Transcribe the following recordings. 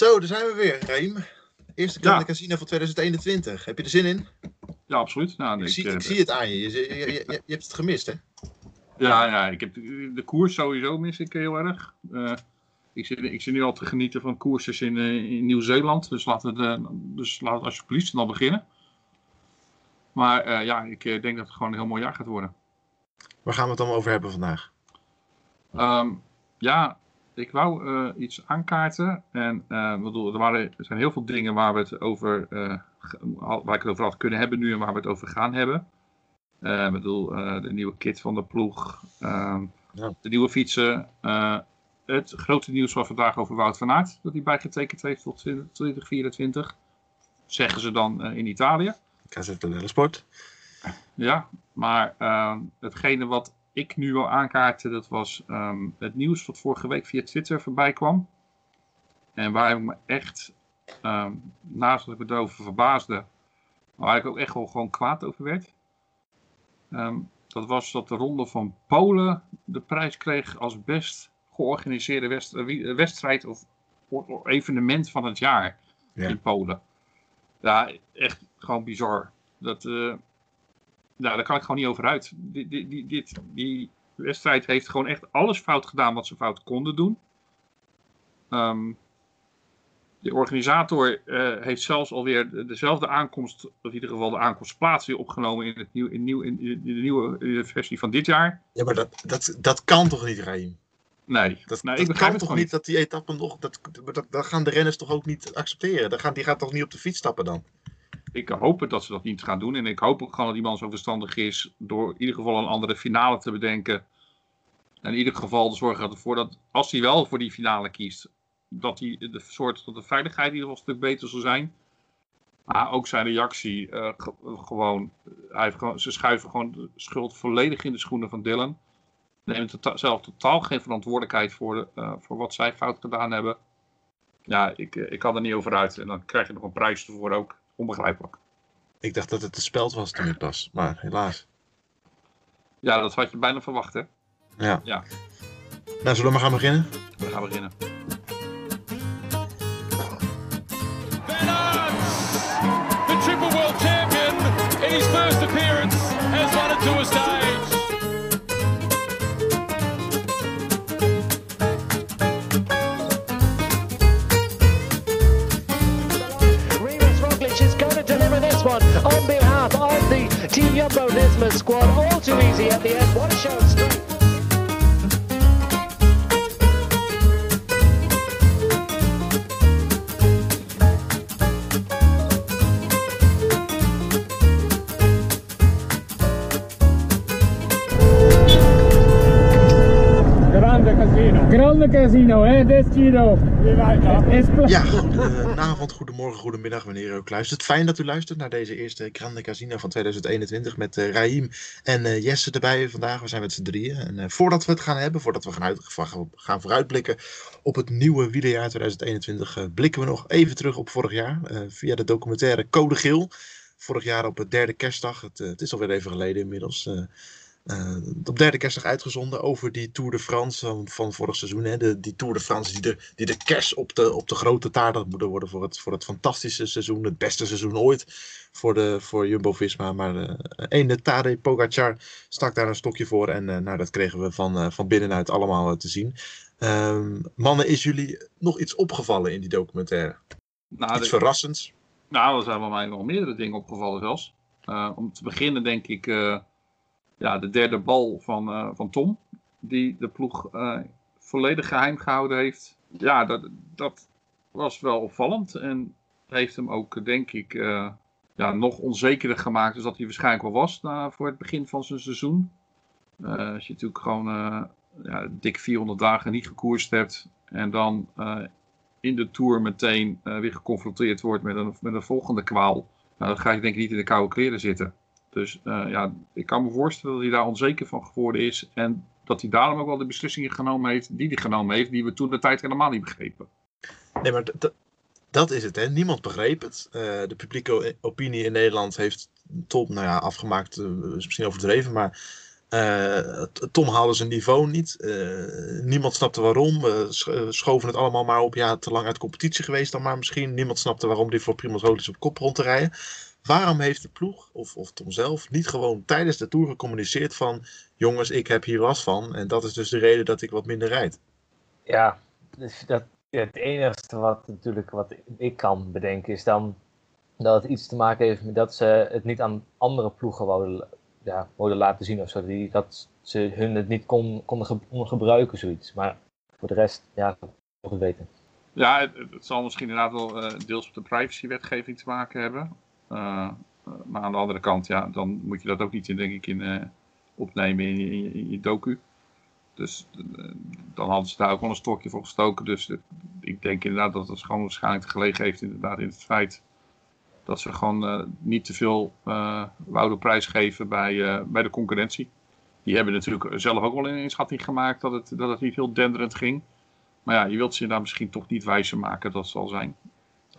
Zo, daar zijn we weer, Reem. Eerste Grande Casino van 2021. Heb je er zin in? Ja, absoluut. Nou, ik, zie, ik zie het aan je. Je, je, je. je, hebt het gemist, hè? Ja, ja ik heb de, koers sowieso mis ik heel erg. Uh, ik, zit, ik zit nu al te genieten van koersjes in, uh, in Nieuw-Zeeland. Dus laten we de, dus laten we alsjeblieft dan beginnen. Maar uh, ja, ik denk dat het gewoon een heel mooi jaar gaat worden. Waar gaan we het dan over hebben vandaag? Um, ja, ik wou uh, iets aankaarten. En uh, bedoel, er, waren, er zijn heel veel dingen waar we het over, uh, waar ik het over had kunnen hebben nu en waar we het over gaan hebben. ik bedoel, de nieuwe kit van de ploeg, ehm, ja. de nieuwe fietsen. het grote nieuws van vandaag over Wout van Aert, dat hij bijgetekend heeft tot 2024. Zeggen ze dan in Italië. KZN Sport. Ja, maar hetgene wat ik nu wil aankaarten, dat was ehm, het nieuws wat vorige week via Twitter voorbij kwam. En waar ik me echt, um, naast dat ik me erover verbaasde, waar ik ook echt wel gewoon kwaad over werd. Ehm, dat was dat de ronde van Polen de prijs kreeg als best georganiseerde eh, wedstrijd of evenement van het jaar in Polen. Ja, echt gewoon bizar. Dat, uh, nou, daar kan ik gewoon niet over uit. Die, die, dit, die wedstrijd heeft gewoon echt alles fout gedaan wat ze fout konden doen. Um, de organisator uh, heeft zelfs alweer dezelfde aankomst, of in ieder geval de aankomstplaats weer opgenomen in, het nieuw, in, nieuw, in, de nieuwe versie van dit jaar. Ja, maar dat, dat, dat kan toch niet, Raim? Nee, dat, nee, dat ik kan toch niet dat die etappen nog, dat, dat, dat gaan de renners toch ook niet accepteren? Dan gaan, die gaat toch niet op de fiets stappen dan? Ik hoop dat ze dat niet gaan doen. En ik hoop ook gewoon dat die man zo verstandig is door in ieder geval een andere finale te bedenken. En in ieder geval zorgen ervoor dat als hij wel voor die finale kiest, dat hij de soort dat de veiligheid in ieder een stuk beter zal zijn. Maar ook zijn reactie, uh, gewoon, hij heeft gewoon, ze schuiven gewoon de schuld volledig in de schoenen van Dylan. Nemen tota zelf totaal geen verantwoordelijkheid voor, de, uh, voor wat zij fout gedaan hebben. Ja, ik, ik kan er niet over uit. En dan krijg je nog een prijs ervoor ook onbegrijpelijk. Ik dacht dat het een speld was toen het pas, maar helaas. Ja, dat had je bijna verwacht, hè? Ja. ja. Nou, zullen we maar gaan beginnen? We gaan beginnen. Team Jumbo Nisman squad. All too easy at the end. What a show Grande Casino, hè, Destino. Ja, goedenavond, goedemorgen, goedemiddag wanneer u ook luistert. Fijn dat u luistert naar deze eerste Grande Casino van 2021 met uh, Raim en uh, Jesse erbij vandaag. We zijn met z'n drieën. En uh, voordat we het gaan hebben, voordat we gaan, uit, gaan vooruitblikken op het nieuwe wielerjaar 2021, blikken we nog even terug op vorig jaar via de documentaire Code Geel. Vorig jaar op het derde kerstdag, het, het is alweer even geleden inmiddels uh, op derde kerstdag uitgezonden over die Tour de France van, van vorig seizoen. Hè? De, die Tour de France die de, die de kerst op de, op de grote taart had moeten worden voor het, voor het fantastische seizoen. Het beste seizoen ooit voor, de, voor Jumbo-Visma. Maar uh, ene Tadej Pogacar stak daar een stokje voor. En uh, nou, dat kregen we van, van binnenuit allemaal te zien. Ehm, mannen, is jullie nog iets opgevallen in die documentaire? Nou, iets de, verrassends? Nou, er zijn wel mij nog meerdere dingen opgevallen zelfs. om te beginnen denk ik ja, de derde bal van, uh, van Tom. Die de ploeg uh, volledig geheim gehouden heeft. Ja, dat, dat was wel opvallend. En heeft hem ook, denk ik, uh, ja, nog onzekerder gemaakt. Dus dat hij waarschijnlijk wel was na, voor het begin van zijn seizoen. als je natuurlijk gewoon ja, dik 400 dagen niet gekoerst hebt. En dan in de Tour meteen weer geconfronteerd wordt met een, met een volgende kwaal. Nou, dan ga je denk ik niet in de koude kleren zitten. Dus uh, ja, ik kan me voorstellen dat hij daar onzeker van geworden is. En dat hij daarom ook wel de beslissingen genomen heeft die hij genomen heeft, die we toen de tijd helemaal niet begrepen. Nee, maar dat is het, hè? Niemand begreep het. Uh, de publieke opinie in Nederland heeft top, nou ja, afgemaakt, uh, is misschien overdreven, maar Uh, Tom haalde zijn niveau niet. Niemand snapte waarom. We schoven het allemaal maar op. Ja, te lang uit competitie geweest dan maar misschien. Niemand snapte waarom die voor Primoz Roglic op kop rond te rijden. Waarom heeft de ploeg, of, of Tom zelf, niet gewoon tijdens de Tour gecommuniceerd van... jongens, ik heb hier last van en dat is dus de reden dat ik wat minder rijd? Ja, dus dat, ja, het enige wat, natuurlijk, wat ik kan bedenken is dan dat het iets te maken heeft met dat ze het niet aan andere ploegen wouden, ja, wouden laten zien of zo. Die, dat ze hun het niet kon, konden, gebruiken, zoiets. Maar voor de rest, ja, nog het weten. Ja, het, het, zal misschien inderdaad wel uh, deels met de privacywetgeving te maken hebben. Uh, maar aan de andere kant, ja, dan moet je dat ook niet in, denk ik, in, uh, opnemen in, in, je docu. Dus dan hadden ze daar ook wel een stokje voor gestoken. Dus ik denk inderdaad dat het gewoon waarschijnlijk gelegen heeft inderdaad in het feit dat ze gewoon niet te veel uh, wouden prijsgeven bij, bij de concurrentie. Die hebben natuurlijk zelf ook wel een inschatting gemaakt dat het, dat het niet heel denderend ging. Maar ja, je wilt ze daar misschien toch niet wijzer maken, dat zal zijn.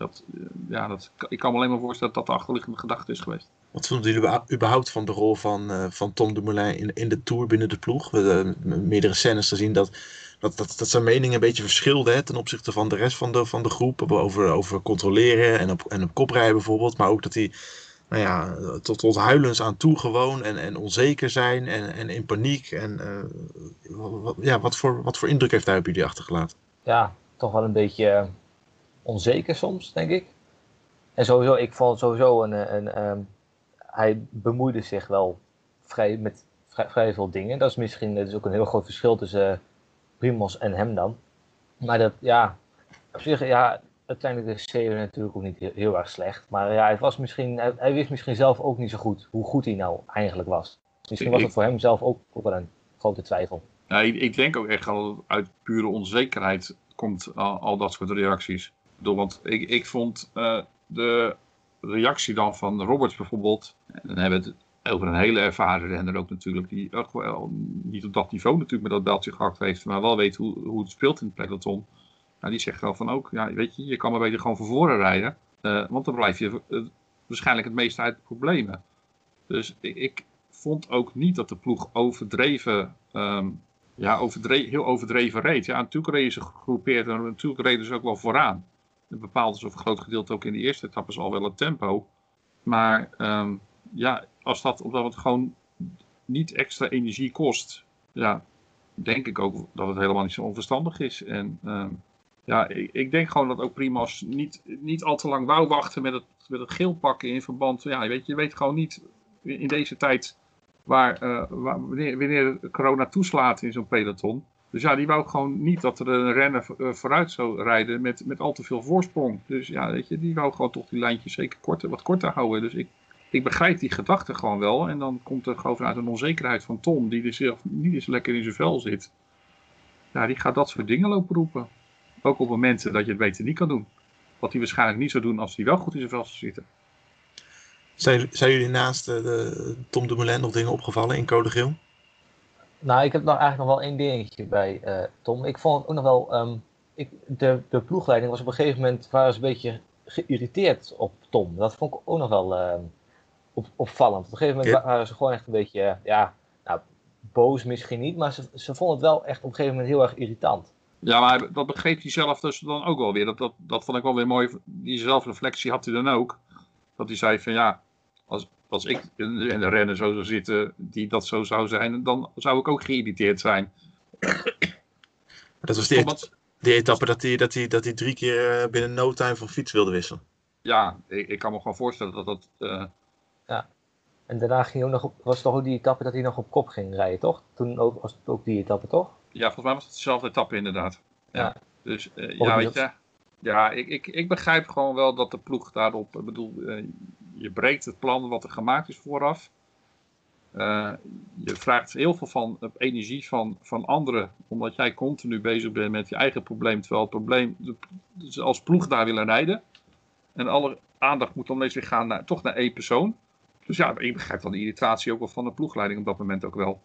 Dat, ja, dat, ik kan me alleen maar voorstellen dat dat de achterliggende gedachte is geweest. Wat vonden jullie überhaupt van de rol van, van Tom Dumoulin in, in de Tour binnen de ploeg? We hebben meerdere scènes gezien dat dat, dat, dat zijn meningen een beetje verschilden hè, ten opzichte van de rest van de, van de groep. Over, over controleren en op, en op kop rijden bijvoorbeeld. Maar ook dat hij nou ja, tot, tot huilens aan toe gewoon en, en onzeker zijn en, en in paniek. En uh, wat, ja, wat, voor, wat voor indruk heeft hij op jullie achtergelaten? Ja, toch wel een beetje onzeker soms, denk ik. En sowieso, ik vond sowieso een, een, een um, hij bemoeide zich wel vrij, met vrij, vrij, veel dingen. Dat is misschien dat is ook een heel groot verschil tussen Primos en hem dan. Maar dat, ja, op zich, ja, uiteindelijk is Zeeuw natuurlijk ook niet heel, heel, erg slecht. Maar ja, het was misschien, hij, hij, wist misschien zelf ook niet zo goed hoe goed hij nou eigenlijk was. Misschien was het voor hem zelf ook, ook wel een grote twijfel. Ik, ik denk ook echt al uit pure onzekerheid komt al, al dat soort reacties. Door, want ik, ik vond uh, de reactie dan van Roberts bijvoorbeeld, dan hebben we het over een hele ervaren renner ook natuurlijk. Die ook wel niet op dat niveau natuurlijk met dat beltje gehakt heeft. Maar wel weet hoe, hoe het speelt in het peloton. Nou, die zegt wel van ook, ja, weet je, je kan maar beter gewoon van voren rijden. Uh, want dan blijf je uh, waarschijnlijk het meeste uit de problemen. Dus ik, ik, vond ook niet dat de ploeg overdreven, um, ja, overdreven, heel overdreven reed. Ja, natuurlijk reden ze gegroepeerd en natuurlijk reden ze ook wel vooraan. Een bepaald is of een groot gedeelte ook in de eerste etappes al wel het tempo. Maar um, ja, als dat, omdat het gewoon niet extra energie kost, ja, denk ik ook dat het helemaal niet zo onverstandig is. En uh, ja, ik, ik, denk gewoon dat ook Primas niet, niet al te lang wou wachten met het, met het geel pakken in verband. Ja, je weet, je weet gewoon niet in deze tijd waar, uh, waar wanneer, wanneer corona toeslaat in zo'n peloton. Dus ja, die wou gewoon niet dat er een renner eh, vooruit zou rijden met, met al te veel voorsprong. Dus ja, weet je, die wou gewoon toch die lijntjes zeker korter, wat korter houden. Dus ik, ik begrijp die gedachte gewoon wel. En dan komt er gewoon vanuit een onzekerheid van Tom, die er zelf niet eens lekker in zijn vel zit. Ja, die gaat dat soort dingen lopen roepen. Ook op momenten dat je het beter niet kan doen. Wat hij waarschijnlijk niet zou doen als hij wel goed in zijn vel zou zitten. Zijn, zijn jullie naast uh, de Tom Dumoulin nog dingen opgevallen in Code Geel? Nou, ik heb nog eigenlijk nog wel één dingetje bij uh, Tom. Ik vond ook nog wel, um, ik, de, de ploegleiding was op een gegeven moment, waren ze een beetje geïrriteerd op Tom. Dat vond ik ook nog wel... Uh, op, opvallend. Op een gegeven moment waren ze gewoon echt een beetje, ja, nou, boos misschien niet, maar ze, ze vonden het wel echt op een gegeven moment heel erg irritant. Ja, maar dat begreep hij zelf dus dan ook wel weer. Dat, dat, dat vond ik wel weer mooi. Die zelfreflectie had hij dan ook. Dat hij zei van ja, als, als ik in de rennen zo zou zitten die dat zo zou zijn, dan zou ik ook geïrriteerd zijn. Dat was die, die etappe dat hij, dat, hij, dat hij drie keer binnen no time van fiets wilde wisselen. Ja, ik, ik kan me gewoon voorstellen dat dat... Uh, ja. En daarna ging hij ook nog op, was toch ook die etappe dat hij nog op kop ging rijden, toch? Toen ook, was het ook die etappe, toch? Ja, volgens mij was het dezelfde etappe inderdaad. Ja. ja. Dus uh, ja, weet je, ja, ik, ik, ik begrijp gewoon wel dat de ploeg daarop, ik bedoel, uh, je breekt het plan wat er gemaakt is vooraf. Uh, je vraagt heel veel van op energie van, van anderen, omdat jij continu bezig bent met je eigen probleem, terwijl het probleem, dus als ploeg daar willen rijden. En alle aandacht moet dan ineens weer gaan naar, toch naar één persoon. Dus ja, ik begrijp dan de irritatie ook wel van de ploegleiding op dat moment ook wel.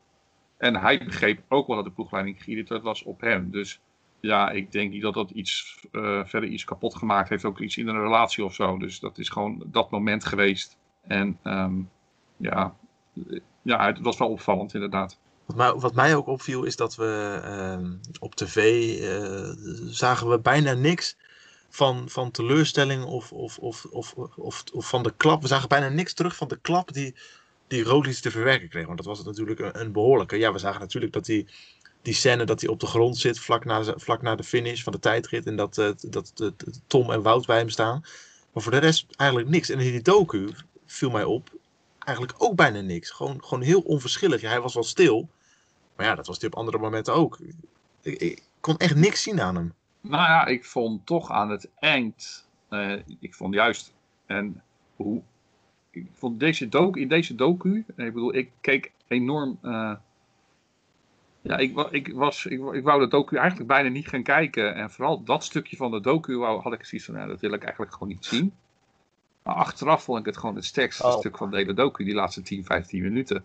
En hij begreep ook wel dat de ploegleiding geïrriteerd was op hem. Dus ja, ik denk niet dat dat iets, uh, verder iets kapot gemaakt heeft. Ook iets in een relatie of zo. Dus dat is gewoon dat moment geweest. En um, ja, ja, het was wel opvallend inderdaad. Wat mij, wat mij ook opviel is dat we ehm, op tv eh, zagen we bijna niks van, van teleurstelling of, of, of, of, of, van de klap. We zagen bijna niks terug van de klap die, die te verwerken kreeg. Want dat was natuurlijk een, een behoorlijke. Ja, we zagen natuurlijk dat hij die scène dat hij op de grond zit vlak na, vlak na de finish van de tijdrit. En dat, eh, dat, Tom en Wout bij hem staan. Maar voor de rest eigenlijk niks. En in die docu viel mij op eigenlijk ook bijna niks. Gewoon, gewoon heel onverschillig. Ja, hij was wel stil. Maar ja, dat was hij op andere momenten ook. Ik, kon echt niks zien aan hem. Nou ja, ik vond toch aan het eind, eh, ik vond juist, en hoe, ik vond deze docu, in deze docu, ik bedoel, ik keek enorm, eh, ja, ik, ik, was, ik, ik wou de docu eigenlijk bijna niet gaan kijken. En vooral dat stukje van de docu wou, had ik zoiets van, ja, dat wil ik eigenlijk gewoon niet zien. Maar achteraf vond ik het gewoon het sterkste Oh. stuk van de hele docu, die laatste 10, 15 minuten.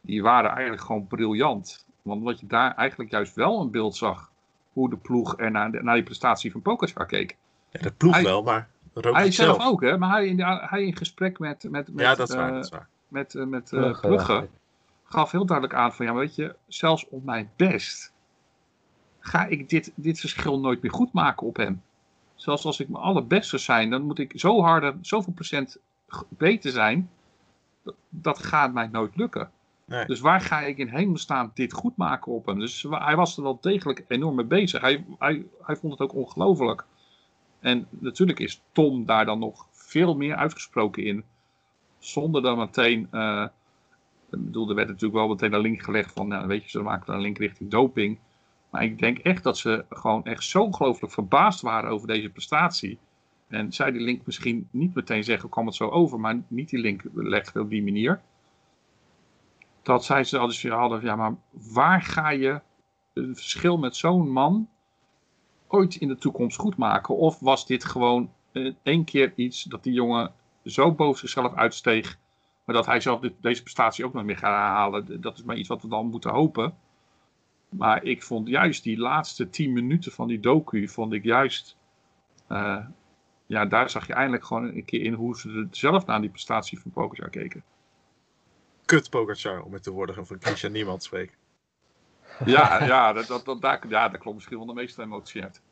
Die waren eigenlijk gewoon briljant. Want wat je daar eigenlijk juist wel een beeld zag, hoe de ploeg er naar, de- naar die prestatie van Pogacar keek. Ja, dat ploeg Hij- wel, maar Roglic Hij zelf ook, hè? Maar hij in, de- hij in gesprek met, met, met, Ja, dat is waar. eh, dat is waar. met, eh, met eh, Plugge eigenlijk. Gaf heel duidelijk aan van, ja, weet je, zelfs op mijn best ga ik dit, dit verschil nooit meer goed maken op hem. Zelfs als ik mijn allerbeste zijn, dan moet ik zo harder, zoveel procent beter zijn. Dat, dat gaat mij nooit lukken. Nee. Dus waar ga ik in hemelsnaam dit goed maken op hem? Dus hij was er wel degelijk enorm mee bezig. Hij, hij, hij vond het ook ongelooflijk. En natuurlijk is Tom daar dan nog veel meer uitgesproken in. Zonder dan meteen. eh, bedoel, er werd natuurlijk wel meteen een link gelegd van. Nou, weet je, ze maken een link richting doping. Maar ik denk echt dat ze gewoon echt zo ongelooflijk verbaasd waren over deze prestatie. En zij die link misschien niet meteen zeggen, kwam het zo over, maar niet die link leggen op die manier. Dat zij ze dus hadden, ja, maar waar ga je het verschil met zo'n man ooit in de toekomst goed maken? Of was dit gewoon eh, één keer iets dat die jongen zo boven zichzelf uitsteeg, maar dat hij zelf dit- deze prestatie ook nog meer gaat herhalen? Dat is maar iets wat we dan moeten hopen. Maar ik vond juist die laatste tien minuten van die docu, vond ik juist, eh, ja, daar zag je eindelijk gewoon een keer in hoe ze er zelf naar die prestatie van Pogacar keken. Kut Pogacar, om met de woorden van Christian Niemand te spreken. Ja, ja, dat, dat, dat, daar, ja, daar klopt misschien wel de meeste emotie uit.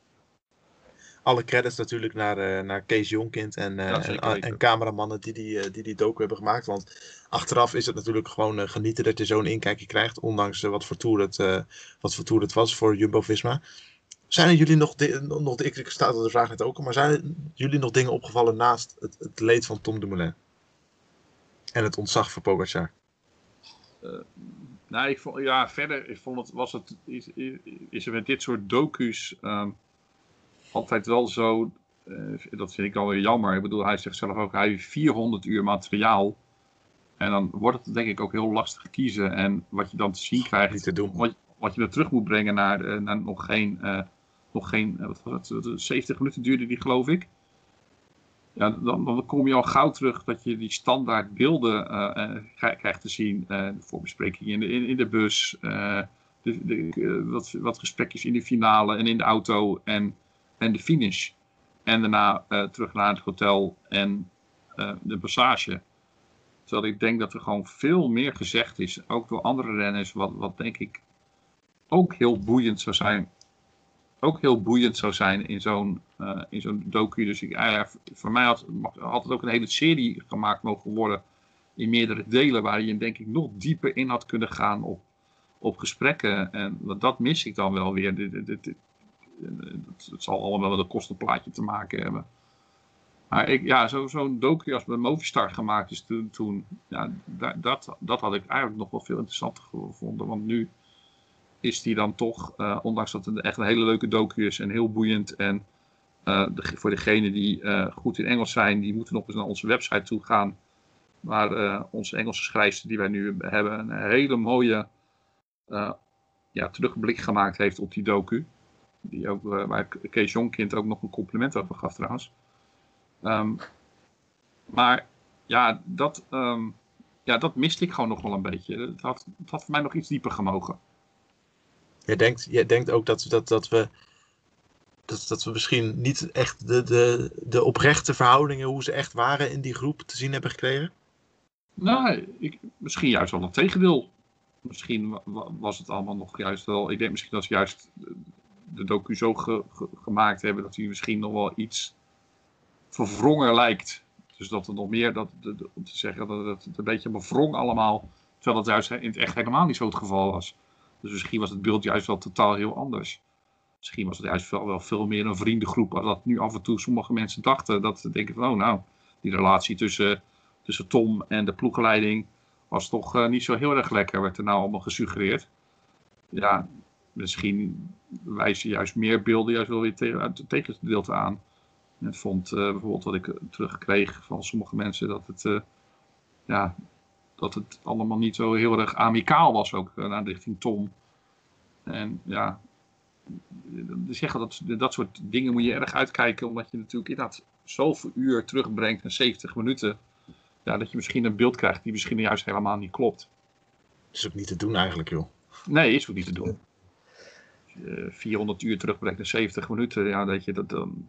Alle credits natuurlijk naar, eh, naar Kees Jonkind en, eh, Ja, en, cameramannen die die, eh, die die docu hebben gemaakt. Want achteraf is het natuurlijk gewoon genieten dat je zo'n inkijkje krijgt. Ondanks wat, voor tour het, wat voor tour het was voor Jumbo-Visma. Zijn er jullie nog, nog ik, ik sta de vraag net ook, maar zijn er jullie nog dingen opgevallen naast het, het leed van Tom Dumoulin? En het ontzag voor Pogacar? Nou, ik vond, ja, verder ik vond het, was het, is, is, is er met dit soort docu's ehm, altijd wel zo, eh, dat vind ik dan weer jammer. Ik bedoel, hij zegt zelf ook, hij heeft 400 uur materiaal. En dan wordt het denk ik ook heel lastig kiezen. En wat je dan te zien krijgt, Niet te doen. wat, wat je er terug moet brengen naar, eh, naar nog geen, eh, nog geen wat was het, eh, 70 minuten duurde die geloof ik. Ja, dan, dan kom je al gauw terug dat je die standaard beelden krij- krijgt te zien. eh voor besprekingen in de, in, in de bus, de, de, wat, wat gesprekjes in de finale en in de auto en, en de finish. En daarna eh, terug naar het hotel en eh, de passage. Terwijl ik denk dat er gewoon veel meer gezegd is, ook door andere renners, wat, wat denk ik ook heel boeiend zou zijn. Ook heel boeiend zou zijn in zo'n eh, in zo'n docu. Dus ik, ah ja, voor mij had, het ook een hele serie gemaakt mogen worden. In meerdere delen, waar je denk ik nog dieper in had kunnen gaan op, op gesprekken. En dat mis ik dan wel weer. Dit, dit- het, het zal allemaal wel een kostenplaatje te maken hebben. Maar ik, ja, zo- zo'n docu als bij Movistar gemaakt is toen, toen ja, da- dat, dat had ik eigenlijk nog wel veel interessanter gevonden. Want nu is die dan toch, eh, ondanks dat het echt een hele leuke docu is en heel boeiend. En eh, voor degenen die eh, goed in Engels zijn, die moeten nog eens naar onze website toe gaan. Waar eh, onze Engelse schrijfster die wij nu hebben een hele mooie eh, ja, terugblik gemaakt heeft op die docu. Die ook, eh, waar Kees Jonkind ook nog een compliment over gaf trouwens. Ehm, maar ja dat, ehm, ja, dat miste ik gewoon nog wel een beetje. Het had, het had voor mij nog iets dieper gemogen. Jij denkt, jij denkt ook dat, dat, dat, we, dat, dat we misschien niet echt de, de, de oprechte verhoudingen, hoe ze echt waren in die groep, te zien hebben gekregen? Nou, ik, misschien juist wel een tegendeel. misschien wa- wa- was het allemaal nog juist wel. Ik denk misschien dat ze juist de- docu zo ge- ge- gemaakt hebben dat hij misschien nog wel iets verwrongen lijkt. Dus dat er nog meer, dat, om te zeggen dat het een beetje bevrongen allemaal. Terwijl het juist in het echt helemaal niet zo het geval was. Dus misschien was het beeld juist wel totaal heel anders. Misschien was het juist wel, wel veel meer een vriendengroep. Als dat nu af en toe sommige mensen dachten. Dat ze denken van, oh nou, die relatie tussen, tussen Tom en de ploegleiding was toch eh, niet zo heel erg lekker. Werd er nou allemaal gesuggereerd. Ja, misschien wijzen juist meer beelden juist wel weer tegen, uit het tegengedeelte aan. En vond eh, bijvoorbeeld wat ik eh, terugkreeg van sommige mensen dat het, eh, ja, dat het allemaal niet zo heel erg amicaal was ook naar richting Tom. En ja, zeggen dat, dat soort dingen moet je erg uitkijken, omdat je natuurlijk inderdaad zoveel uur terugbrengt in 70 minuten. Ja, dat je misschien een beeld krijgt die misschien juist helemaal niet klopt. is ook niet te doen eigenlijk, joh. Nee, is ook niet te doen. Als je, eh, 400 uur terugbrengt in 70 minuten, ja, dat je dat dan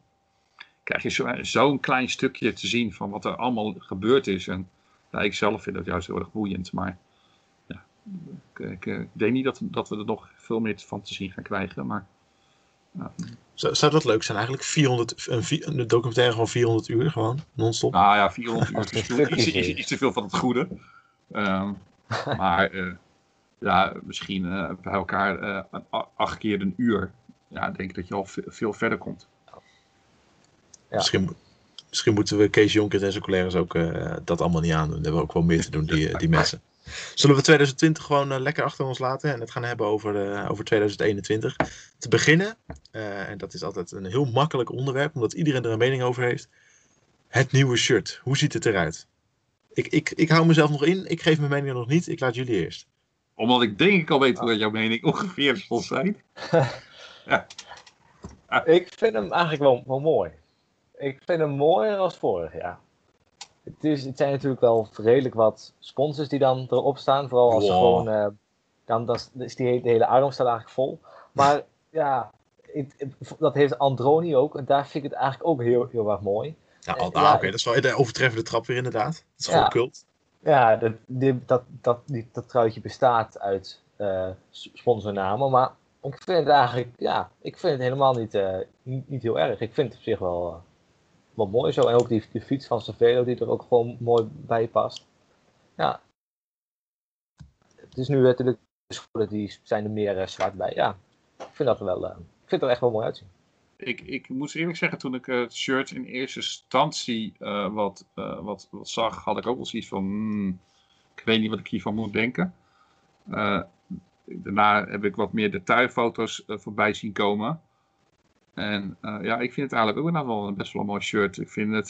krijg je zo- zo'n klein stukje te zien van wat er allemaal gebeurd is. En ja, ik zelf vind dat juist heel erg boeiend, maar ja, ik, ik, eh, ik denk niet dat, dat we er nog veel meer van te zien gaan krijgen. Maar ja, Zou, zou dat leuk zijn eigenlijk? 400, een, documentaire van 400 uur, gewoon, non-stop. nou ja, 400 uur is iets te veel van het goede. Ehm, maar eh, ja, misschien eh, bij elkaar eh, acht keer een uur. Ja, denk ik dat je al ve- veel verder komt. Ja. Misschien, misschien moeten we Kees Jonkers en zijn collega's ook eh, dat allemaal niet aandoen. Die hebben ook wel meer te doen, die, die mensen. Zullen we 2020 gewoon lekker achter ons laten en het gaan hebben over, eh, over 2021? Te beginnen, eh, en dat is altijd een heel makkelijk onderwerp, omdat iedereen er een mening over heeft. Het nieuwe shirt, hoe ziet het eruit? Ik, ik, ik hou mezelf nog in, ik geef mijn mening nog niet, ik laat jullie eerst. Omdat ik denk ik al weet hoe jouw mening ongeveer zal zijn. Ik vind hem eigenlijk wel, wel mooi. Ik vind hem mooier als vorig jaar. Het, is, het zijn natuurlijk wel redelijk wat sponsors die dan erop staan. Vooral als ze gewoon. eh, dan dat is- die, hele- de hele arm staat eigenlijk vol. Maar ja, het- het- dat heeft Androni ook. En daar vind ik het eigenlijk ook heel, heel erg mooi. Nou, al- ja, ah, oké, dat is wel de overtreffende trap weer inderdaad. Dat is Ja. gewoon cult. Ja, dat, die, dat, dat, dat truitje bestaat uit eh, sponsornamen. Maar ik vind het eigenlijk, ja, ik vind het helemaal niet, eh, niet, niet heel erg. Ik vind het op zich wel, wel mooi zo. En ook die, die fiets van Cervelo die er ook gewoon mooi bij past. Ja. Het is nu natuurlijk de schoenen die zijn er meer zwart bij. Ja, ik vind dat wel, ik vind het er echt wel mooi uitzien. Ik, ik moet eerlijk zeggen, toen ik eh, het shirt in eerste instantie eh, wat, eh, wat, wat zag, had ik ook wel zoiets van, hmm, ik weet niet wat ik hiervan moet denken. Daarna heb ik wat meer detailfoto's voorbij zien komen. En ja, ik vind het eigenlijk ook inderdaad wel een best wel een mooi shirt. Ik vind het,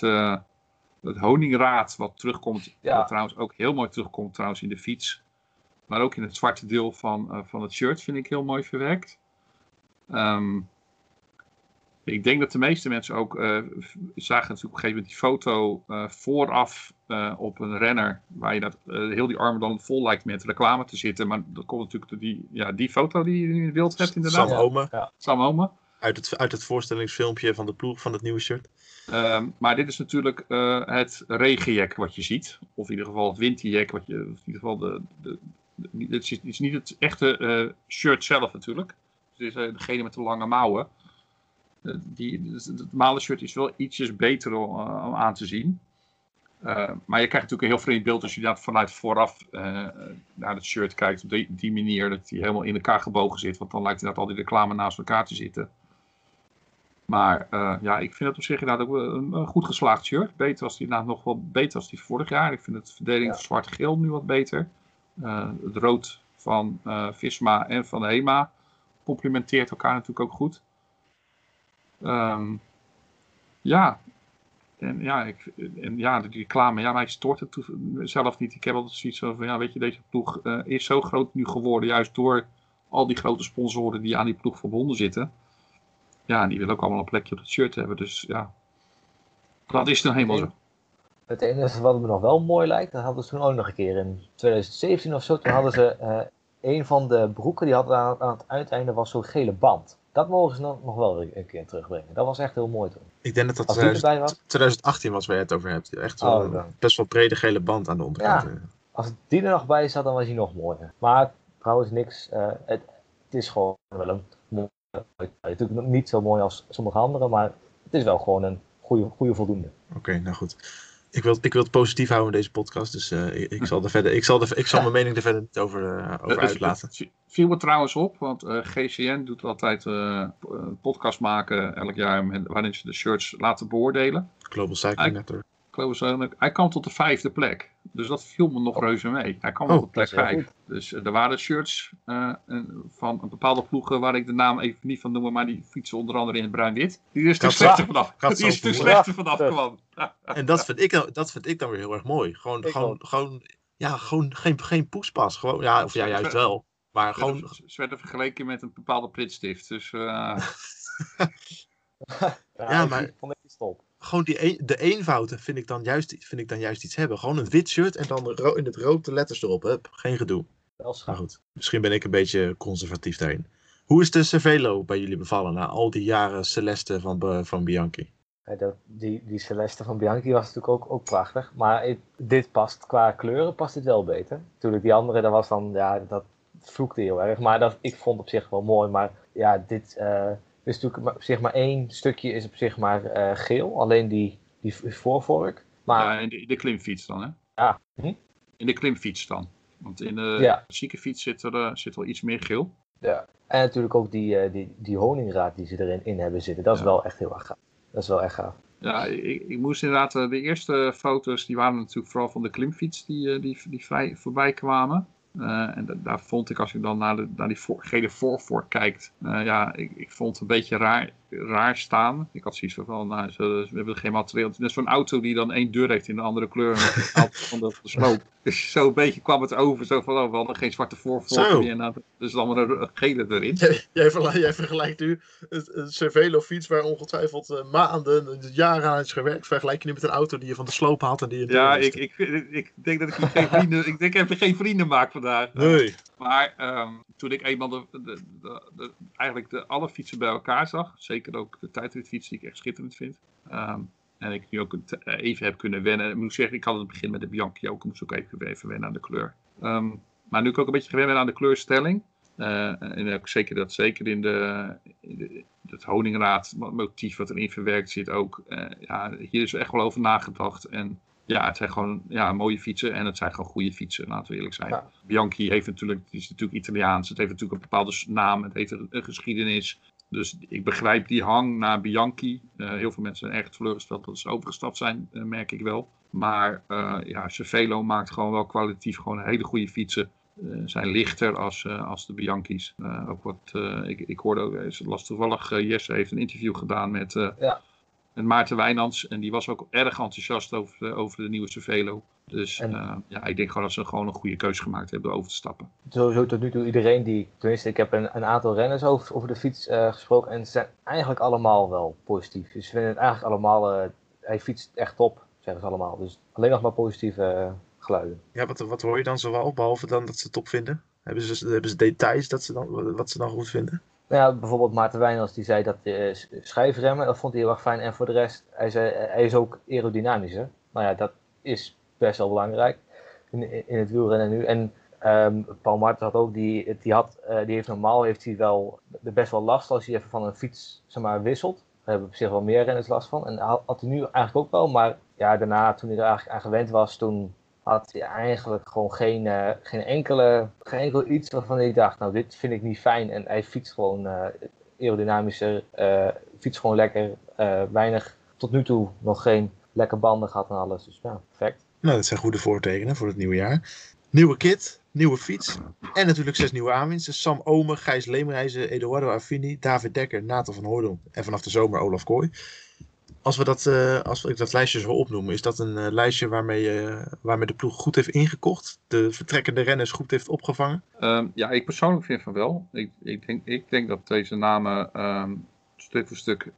het honingraad wat terugkomt, Ja. wat trouwens ook heel mooi terugkomt trouwens in de fiets. Maar ook in het zwarte deel van, van het shirt vind ik heel mooi verwerkt. Ehm, ik denk dat de meeste mensen ook eh, zagen natuurlijk op een gegeven moment die foto eh, vooraf eh, op een renner. Waar je dat, heel die armen dan vol lijkt met reclame te zitten. Maar dat komt natuurlijk door die, ja, die foto die je nu in beeld hebt inderdaad. Sam Ja. Ome, Sam uit het, uit het voorstellingsfilmpje van de ploeg van het nieuwe shirt. Ehm, maar dit is natuurlijk eh, het regenjek wat je ziet. Of in ieder geval het winterjek. Wat je, of in ieder geval de, de, de- het, is, het is niet het echte eh, shirt zelf natuurlijk. Het is eh, degene met de lange mouwen. Die, dus het normale shirt is wel ietsjes beter om, eh, aan te zien. Eh, maar je krijgt natuurlijk een heel vreemd beeld als je dat vanuit vooraf eh, naar het shirt kijkt. Op die, die manier dat hij helemaal in elkaar gebogen zit. Want dan lijkt inderdaad al die reclame naast elkaar te zitten. Maar ja, ik vind het op zich inderdaad ook een, een goed geslaagd shirt. Beter als die inderdaad nog wel beter als die vorig jaar. Ik vind het verdeling Ja. zwart-geel nu wat beter. Het rood van Visma en van HEMA complementeert elkaar natuurlijk ook goed. Ehm, ja. En ja, ik, en ja, die reclame, ja, mij stoort het toe- zelf niet. Ik heb altijd zoiets van, ja, weet je, deze ploeg eh, is zo groot nu geworden, juist door al die grote sponsoren die aan die ploeg verbonden zitten. Ja, en die willen ook allemaal een plekje op het shirt hebben. Dus ja, dat is dan helemaal zo. Het enige wat me nog wel mooi lijkt, dat hadden ze toen ook nog een keer in 2017 of zo. Toen hadden ze eh, een van de broeken, die hadden aan, aan het uiteinde was zo'n gele band. Dat mogen ze nog, nog wel een keer terugbrengen. Dat was echt heel mooi toen. Ik denk dat dat Als die 2000 erbij was, 2018 was waar je het over hebt. Echt wel Oh, best wel brede gele band aan de onderkant. Ja. eh. als die er nog bij zat, dan was hij nog mooier. Maar trouwens niks. eh, het, het is gewoon wel een mooi. Natuurlijk nog niet zo mooi als sommige andere, maar het is wel gewoon een goede, goede voldoende. Oké, nou goed. Ik wil, ik wil het positief houden in deze podcast, dus eh, ik, ik zal er verder, ik zal, er, ik zal mijn mening er verder niet over, eh, over uitlaten. het viel me trouwens op, want GCN doet altijd een podcast maken elk jaar waarin ze de shirts laten beoordelen. Global Cycling Network. Ik geloof zo, hij kwam tot de vijfde plek. Dus dat viel me nog reuze mee. Hij kwam Oh, op plek is heel vijf. Dus eh, er waren shirts eh, van een bepaalde ploegen waar ik de naam even niet van noem, maar die fietsen onder andere in het bruin-wit. Die is er Kat- slechter vanaf. Die is Kat- slechter vanaf Ja. kwam. En dat vind, ik, dan- dat vind ik dan weer heel erg mooi. Gewoon, Ik gewoon, gewoon, ja, gewoon geen, geen poespas. Gewoon, ja, of ja, juist wel. Maar Gewoon... Ze werden vergeleken met een bepaalde pritstift. Dus eh, Ja, maar- vond ik iets top. Gewoon die een, de eenvoud vind ik, dan juist, vind ik dan juist iets hebben. Gewoon een wit shirt en dan ro- in het rood de letters erop. Hup, geen gedoe. Wel Maar goed, misschien ben ik een beetje conservatief daarin. Hoe is de Cervelo bij jullie bevallen na al die jaren Celeste van, van Bianchi? Ja, dat, die, die Celeste van Bianchi was natuurlijk ook, ook prachtig. Maar ik- dit past, qua kleuren past dit wel beter. Natuurlijk, die andere, dat was dan, ja, dat vloekte heel erg. Maar dat, ik vond op zich wel mooi. Maar ja, dit eh, is natuurlijk op zich maar één stukje is op zich maar eh, geel. Alleen die, die voorvork. Maar ja, in de, de klimfiets dan, hè? ja, hm? In de klimfiets dan. Want in de Ja. ziekenfiets zit er eh, zit wel iets meer geel. ja. En natuurlijk ook die, eh, die, die honingraad die ze erin in hebben zitten. Dat is Ja. wel echt heel erg gaaf. Dat is wel echt gaaf. Ja, ik, ik moest inderdaad, de eerste foto's die waren natuurlijk vooral van de klimfiets die, die, die vrij, voorbij kwamen. Eh, en da- daar vond ik, als ik dan naar, de, naar die gele kijkt, eh, ja, ik, ik vond het een beetje raar, raar staan. Ik had zoiets van, nou, ze, we hebben geen materiaal. Het is net zo'n auto die dan één deur heeft in de andere kleur van de, sloop. Dus zo'n beetje kwam het over, zo van, oh, we hadden geen zwarte voorvork Zo. meer. Dan, dus dan maar een gele erin. Jij, jij, vergelijkt, jij vergelijkt nu een, een Cervelo fiets waar ongetwijfeld eh, maanden, jaren aan is gewerkt. Vergelijk je nu met een auto die je van de sloop haalt en die je Ja, ik, ik, ik, denk dat ik geen vrienden, ik denk ik geen vrienden maak vandaag. Nee. Maar ehm, toen ik eenmaal de, de, de, de- eigenlijk de, alle fietsen bij elkaar zag, zeker ook de tijdritfiets die ik echt schitterend vind. ehm, en ik nu ook eh, even heb kunnen wennen. Ik moet zeggen, ik had het begin met de Bianchi ook. Ik moest ook even, even wennen aan de kleur. Ehm, maar nu ik ook een beetje gewend ben aan de kleurstelling. eh, en ook zeker dat zeker in de, in de het honingraad motief wat erin verwerkt zit ook. eh, ja, hier is echt wel over nagedacht. En ja, het zijn gewoon ja, mooie fietsen en het zijn gewoon goede fietsen, laten we eerlijk zijn. Ja. Bianchi heeft natuurlijk, het is natuurlijk Italiaans, het heeft natuurlijk een bepaalde naam, het heeft een, een geschiedenis. Dus ik begrijp die hang naar Bianchi. Eh, heel veel mensen zijn erg teleurgesteld dat ze overgestapt zijn, eh, merk ik wel. Maar eh ja, Cervelo maakt gewoon wel kwalitatief gewoon hele goede fietsen. Zijn lichter als, als de Bianchi's. Ook wat, ik, ik hoorde ook, las toevallig, Jesse heeft een interview gedaan met, Ja. met Maarten Wijnands. En die was ook erg enthousiast over, over de nieuwe Cervelo. Dus En- eh, ja, ik denk gewoon dat ze gewoon een goede keuze gemaakt hebben door over te stappen. sowieso tot nu toe iedereen die, tenminste ik heb een, een aantal renners over, over de fiets eh, gesproken en ze zijn eigenlijk allemaal wel positief. Dus ze vinden het eigenlijk allemaal, eh, hij fietst echt top, zeggen ze allemaal. Dus alleen nog maar positieve geluiden. Ja, wat, wat hoor je dan zoal, behalve dan dat ze het top vinden? Hebben ze, hebben ze details dat ze dan, wat ze dan goed vinden? Nou ja, bijvoorbeeld Maarten Wijnands die zei dat uh, schijfremmen, dat vond hij heel erg fijn. En voor de rest, hij, zei, hij is ook aerodynamischer. Nou ja, dat is best wel belangrijk in, in het wielrennen nu. En ehm, Paul Marten had ook, die, die, had, eh, die heeft normaal heeft hij wel best wel last als hij even van een fiets zeg maar, wisselt. Daar hebben op zich wel meer renners last van. En had, hij nu eigenlijk ook wel. Maar ja, daarna, toen hij er eigenlijk aan gewend was, toen had hij eigenlijk gewoon geen, uh, geen, enkele, geen enkel iets waarvan ik dacht, nou dit vind ik niet fijn. En hij fietst gewoon uh, aerodynamischer, fietst gewoon lekker, weinig, tot nu toe nog geen lekke banden gehad en alles. Dus ja, perfect. Nou, dat zijn goede voortekenen voor het nieuwe jaar. Nieuwe kit, nieuwe fiets en natuurlijk zes nieuwe aanwinsten. Sam Omer, Gijs Leemreizen, Eduardo Affini, David Dekker, Nathan van Hoordel en vanaf de zomer Olaf Kooi. Als, we dat, uh, als ik dat lijstje zo opnoemen, is dat een uh, lijstje waarmee, uh, waarmee de ploeg goed heeft ingekocht? De vertrekkende renners goed heeft opgevangen? Um, ja, ik persoonlijk vind van wel. Ik, ik, denk, ik denk dat deze namen um, stuk voor stuk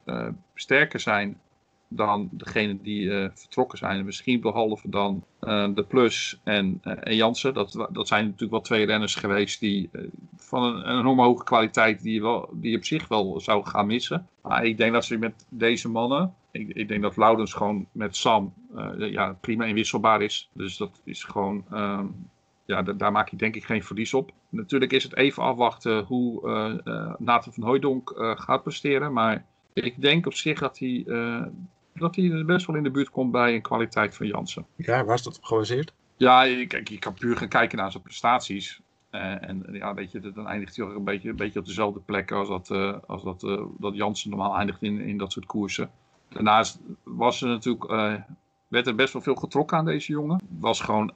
sterker zijn dan degene die uh, vertrokken zijn. Misschien behalve dan uh, de Plus en, en Jansen. Dat, dat zijn natuurlijk wel twee renners geweest die van een, een enorme hoge kwaliteit die wel, die op zich wel zou gaan missen. Maar ik denk dat ze met deze mannen ik, ik, denk dat Loudens gewoon met Sam uh, ja, prima inwisselbaar is. Dus dat is gewoon. Um, ja, da- daar maak je denk ik geen verlies op. Natuurlijk is het even afwachten hoe eh eh, Nathan van Hooijdonk eh, gaat presteren. Maar ik denk op zich dat hij, eh, dat hij best wel in de buurt komt bij een kwaliteit van Jansen. Ja, waar is dat op gebaseerd? Ja, kijk, je kan puur gaan kijken naar zijn prestaties. Eh, en ja, weet je, dan eindigt hij ook een beetje, een beetje op dezelfde plek als dat, eh, als dat, eh, dat Jansen normaal eindigt in, in dat soort koersen. Daarnaast was er natuurlijk, werd er best wel veel getrokken aan deze jongen. Was gewoon,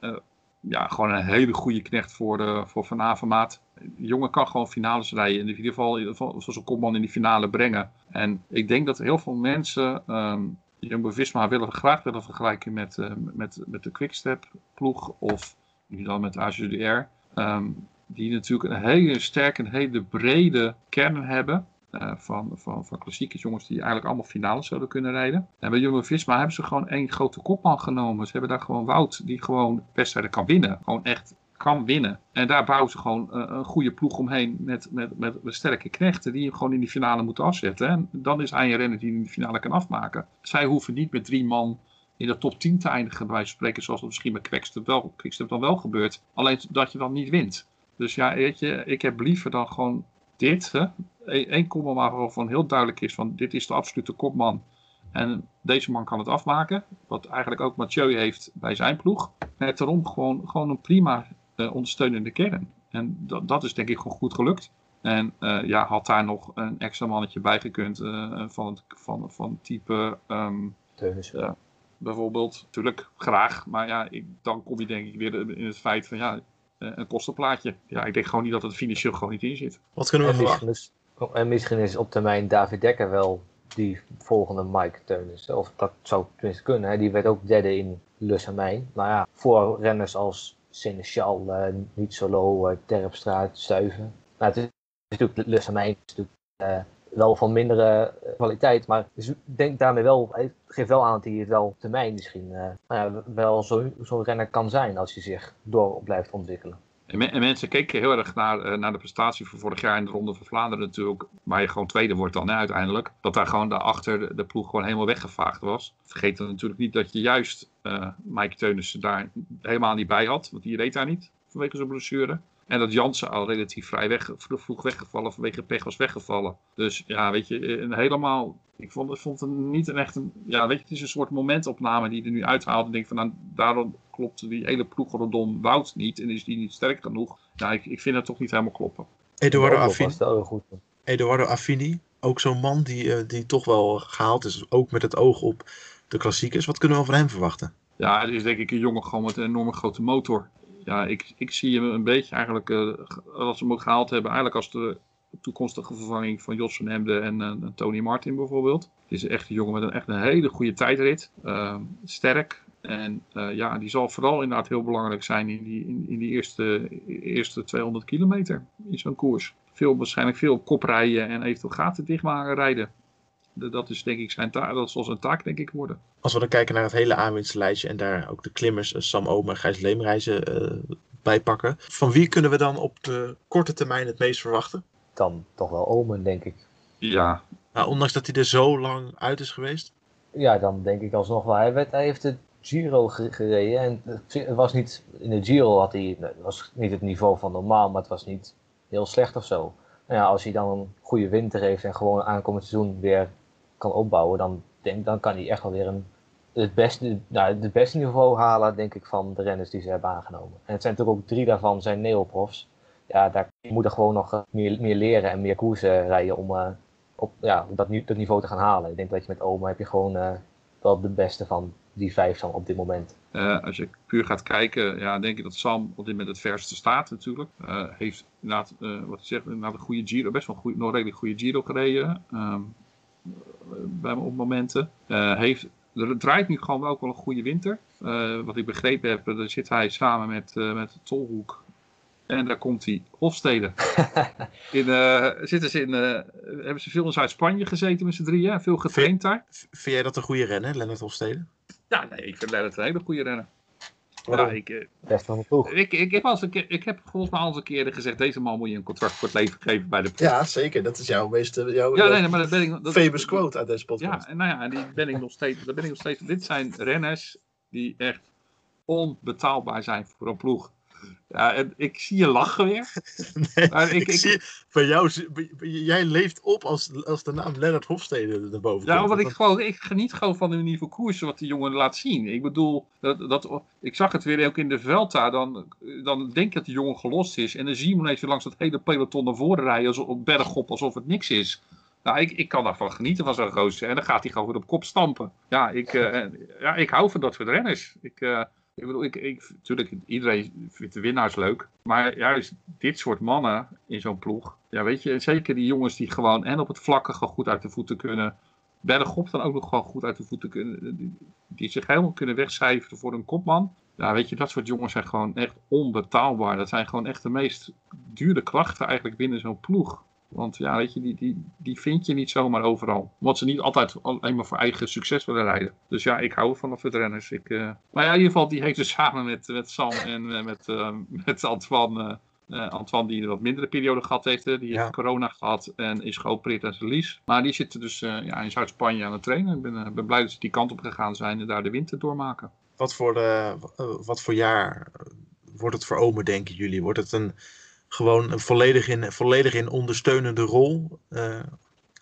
ja, gewoon een hele goede knecht voor, de, voor Van Avermaat. De jongen kan gewoon finales rijden. In ieder geval, in ieder geval zoals een kopman in die finale brengen. En ik denk dat heel veel mensen ehm Jumbo-Visma willen graag willen vergelijken met, eh, met, met de Quickstep ploeg of nu dan met AGDR. Ehm, die natuurlijk een hele sterke, een hele brede kern hebben. eh, van, van, van klassieke jongens die eigenlijk allemaal finales zouden kunnen rijden. En bij Jumbo-Visma hebben ze gewoon één grote kopman genomen. Ze hebben daar gewoon Wout die gewoon wedstrijden kan winnen. Gewoon echt kan winnen. En daar bouwen ze gewoon eh, een goede ploeg omheen met, met, met, met sterke knechten die je gewoon in die finale moeten afzetten. En dan is een renner die in de finale kan afmaken. Zij hoeven niet met drie man in de top 10 te eindigen, bij wijze spreken, zoals het misschien bij Quickstep wel, dan wel gebeurt. Alleen dat je dan niet wint. Dus ja, weet je, ik heb liever dan gewoon dit. Eén één kopman waarvan heel duidelijk is van dit is de absolute kopman. En deze man kan het afmaken. Wat eigenlijk ook Mathieu heeft bij zijn ploeg. Net daarom gewoon, gewoon een prima ondersteunende kern. En dat, dat is denk ik gewoon goed gelukt. En eh, ja, had daar nog een extra mannetje bij gekund eh, van, het, van, van type ehm, Teunissen. Ja. bijvoorbeeld. Natuurlijk, graag. Maar ja, ik, dan kom je denk ik weer in het feit van ja, eh, een kostenplaatje. Ja, ik denk gewoon niet dat het financieel gewoon niet in zit. Wat kunnen we En verwachten? misschien, is, oh, en misschien is op termijn David Dekker wel die volgende Mike Teunissen. Of dat zou tenminste kunnen. Hè. Die werd ook derde in Samijn. Nou ja, voor renners als Seneschal, eh Niet Solo, eh, Terpstra, Stuiven. Nou, het is natuurlijk Le Samijn is natuurlijk eh, wel van mindere kwaliteit. Maar ik denk daarmee wel, hij geeft wel aan dat hij het wel termijn misschien nou wel zo- zo'n renner kan zijn als hij zich door blijft ontwikkelen. En, me- en mensen keken heel erg naar, eh, naar de prestatie van vorig jaar in de Ronde van Vlaanderen natuurlijk. Waar je gewoon tweede wordt dan uiteindelijk. Dat daar gewoon daarachter de, de ploeg gewoon helemaal weggevaagd was. Vergeet natuurlijk niet dat je juist eh Mike Teunissen daar helemaal niet bij had. Want die reed daar niet vanwege zijn blessure. En dat Jansen al relatief vrij weg, vroeg weggevallen vanwege pech was weggevallen. Dus ja, weet je, een helemaal... Ik vond, ik vond het niet een echt een... Ja, weet je, het is een soort momentopname die je er nu uithaalt. En denk van, nou, daarom klopt die hele ploeg rondom Wout niet. En is die niet sterk genoeg. Ja, ik, ik vind het toch niet helemaal kloppen. Eduardo, Affini. Eduardo Affini, ook zo'n man die, eh, die toch wel gehaald is, ook met het oog op de klassiekers. Wat kunnen we van hem verwachten? Ja, het is denk ik een jongen gewoon met een enorme grote motor. Ja, ik, ik zie hem een beetje eigenlijk, eh, als ze hem ook gehaald hebben, eigenlijk als de toekomstige vervanging van Jos van Hemden en, eh, Tony Martin bijvoorbeeld. Het is echt een jongen met een, echt een hele goede tijdrit. eh, sterk. En eh, ja, die zal vooral inderdaad heel belangrijk zijn in die, in, in die eerste, eerste 200 kilometer in zo'n koers. Veel, waarschijnlijk veel kop rijden en eventueel gaten dichtmaken rijden. Dat is denk ik zijn taak, dat zal zijn taak denk ik worden. Als we dan kijken naar het hele aanwinstlijstje en daar ook de klimmers eh, Sam Omer en Gijs Leemreizen eh bij pakken. Van wie kunnen we dan op de korte termijn het meest verwachten? Dan toch wel Omen, denk ik. Ja, Nou, ondanks dat hij er zo lang uit is geweest. Ja, dan denk ik alsnog wel. Hij, werd, hij heeft de Giro ge- gereden. En het- was niet, in de Giro had hij, was niet het niveau van normaal, maar het was niet heel slecht of zo. Nou ja, als hij dan een goede winter heeft en gewoon aankomend seizoen weer kan opbouwen, dan, denk, dan kan hij echt wel weer een, het, beste, nou, het beste niveau halen, denk ik, van de renners die ze hebben aangenomen. En het zijn natuurlijk ook drie daarvan zijn neoprofs. Ja, daar moet er gewoon nog eh, meer, meer leren en meer koersen rijden om eh, op ja, dat, dat niveau te gaan halen. Ik denk dat je met Oma heb je gewoon eh, wel de beste van die vijf dan op dit moment. Als je puur gaat kijken, ja, denk ik dat Sam op dit moment het verste staat natuurlijk. Eh, heeft eh, wat zeg, inderdaad een goede Giro, best wel een nog redelijk goede Giro gereden. ehm, bij op momenten. Eh, heeft, er draait nu gewoon wel ook wel een goede winter. Eh, wat ik begrepen heb, daar zit hij samen met, eh met Tolhoek. En daar komt hij, Hofstede. in, eh, zitten ze in, eh, hebben ze veel in Zuid-Spanje gezeten met z'n drieën, veel getraind daar. Vind jij dat een goede renner, Lennart Hofstede? Ja, nee, ik vind Lennart een hele goede renner. Ja, ik, eh, Best ploeg. Ik, ik, heb al eens een keer, ik heb volgens mij al eens een keer gezegd, deze man moet je een contract voor het leven geven bij de Ja, zeker. Dat is jouw meeste jouw, Ja, nee, nee, maar dat ben ik... Dat, famous quote uit deze podcast. Ja, en nou ja, die ben ik nog steeds, dat ben ik nog steeds. Dit zijn renners die echt onbetaalbaar zijn voor een ploeg. Ja, ik zie je lachen weer. Nee, Maar ik- ik, ik- zie, bij jou, jij leeft op als, als de naam Lennart Hofstede naar boven Ja, komt. omdat ik gewoon, ik geniet gewoon van de manier van koersen wat die jongen laat zien. Ik bedoel, dat, dat, ik zag het weer ook in de Velta, dan, dan denk je dat die jongen gelost is. En dan zie je hem ineens langs dat hele peloton naar voren rijden, alsof, op bergop, alsof het niks is. Nou, ik, ik kan daarvan genieten van zo'n gozer. En dan gaat hij gewoon weer op kop stampen. Ja, ik, eh, ja, ik hou van dat soort renners. Ik, eh, ik bedoel, ik, natuurlijk, iedereen vindt de winnaars leuk. Maar juist dit soort mannen in zo'n ploeg. Ja, weet je, zeker die jongens die gewoon en op het vlakke gewoon goed uit de voeten kunnen. Bergop dan ook nog gewoon goed uit de voeten kunnen. Die, die zich helemaal kunnen wegcijferen voor een kopman. Ja, weet je, dat soort jongens zijn gewoon echt onbetaalbaar. Dat zijn gewoon echt de meest dure krachten eigenlijk binnen zo'n ploeg. Want ja, weet je, die, die, die vind je niet zomaar overal. Omdat ze niet altijd alleen maar voor eigen succes willen rijden. Dus ja, ik hou van dat soort renners. Ik, eh, Maar ja, in ieder geval, die heeft dus samen met, met Sam en eh, met, eh, met Antoine... Antoine die een wat mindere periode gehad heeft. Die Ja. heeft corona gehad en is geopereerd aan zijn lies. Maar die zitten dus ja, in Zuid-Spanje aan het trainen. Ik ben, ben blij dat ze die kant op gegaan zijn en daar de winter doormaken. Wat voor, wat voor jaar wordt het voor Omen, denken jullie? Wordt het een, gewoon een volledig, in, volledig in ondersteunende rol? eh,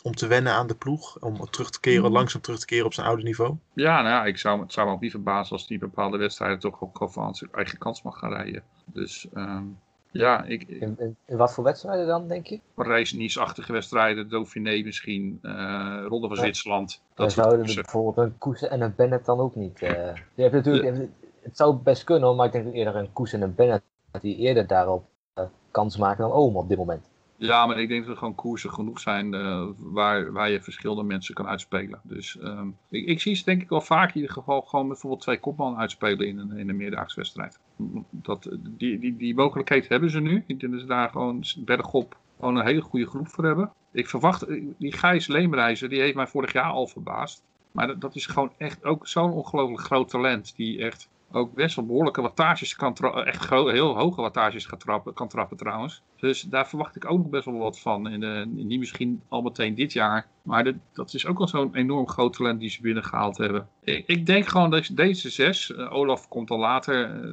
om te wennen aan de ploeg? Om terug te keren, Mm. langzaam terug te keren op zijn oude niveau? Ja, nou ja, ik zou, het zou me ook niet verbazen als die bepaalde wedstrijden toch ook gewoon van zijn eigen kans mag gaan rijden. Dus ehm, ja, ik, In, in, in wat voor wedstrijden dan, denk je? Parijs-Nice-achtige wedstrijden, Dauphiné misschien, eh Ronde van Ja. Zwitserland. Dan Dat zouden bijvoorbeeld een Koes en een Bennett dan ook niet. eh je hebt natuurlijk, Het zou best kunnen, hoor, maar ik denk dat eerder een Koes en een Bennett dat die eerder daarop kans maken dan Oom op dit moment. Ja, maar ik denk dat er gewoon koersen genoeg zijn eh, waar, waar je verschillende mensen kan uitspelen. Dus ehm, ik, ik zie ze denk ik wel vaak in ieder geval gewoon bijvoorbeeld twee kopmannen uitspelen in een, in een meerdaagse wedstrijd. Dat, die, die, die mogelijkheid hebben ze nu. Ik denk dat ze daar gewoon bergop gewoon een hele goede groep voor hebben. Ik verwacht, eh, die Gijs Leemreizer, die heeft mij vorig jaar al verbaasd. Maar dat is gewoon echt ook zo'n ongelooflijk groot talent. Die echt ook best wel behoorlijke wattages kan trappen. Echt gro- heel hoge wattages kan trappen, kan trappen trouwens. Dus daar verwacht ik ook nog best wel wat van. In de, niet misschien al meteen dit jaar. Maar dat, dat is ook wel zo'n enorm groot talent die ze binnengehaald hebben. Ik, ik denk gewoon dat deze zes, eh, Olaf komt al later.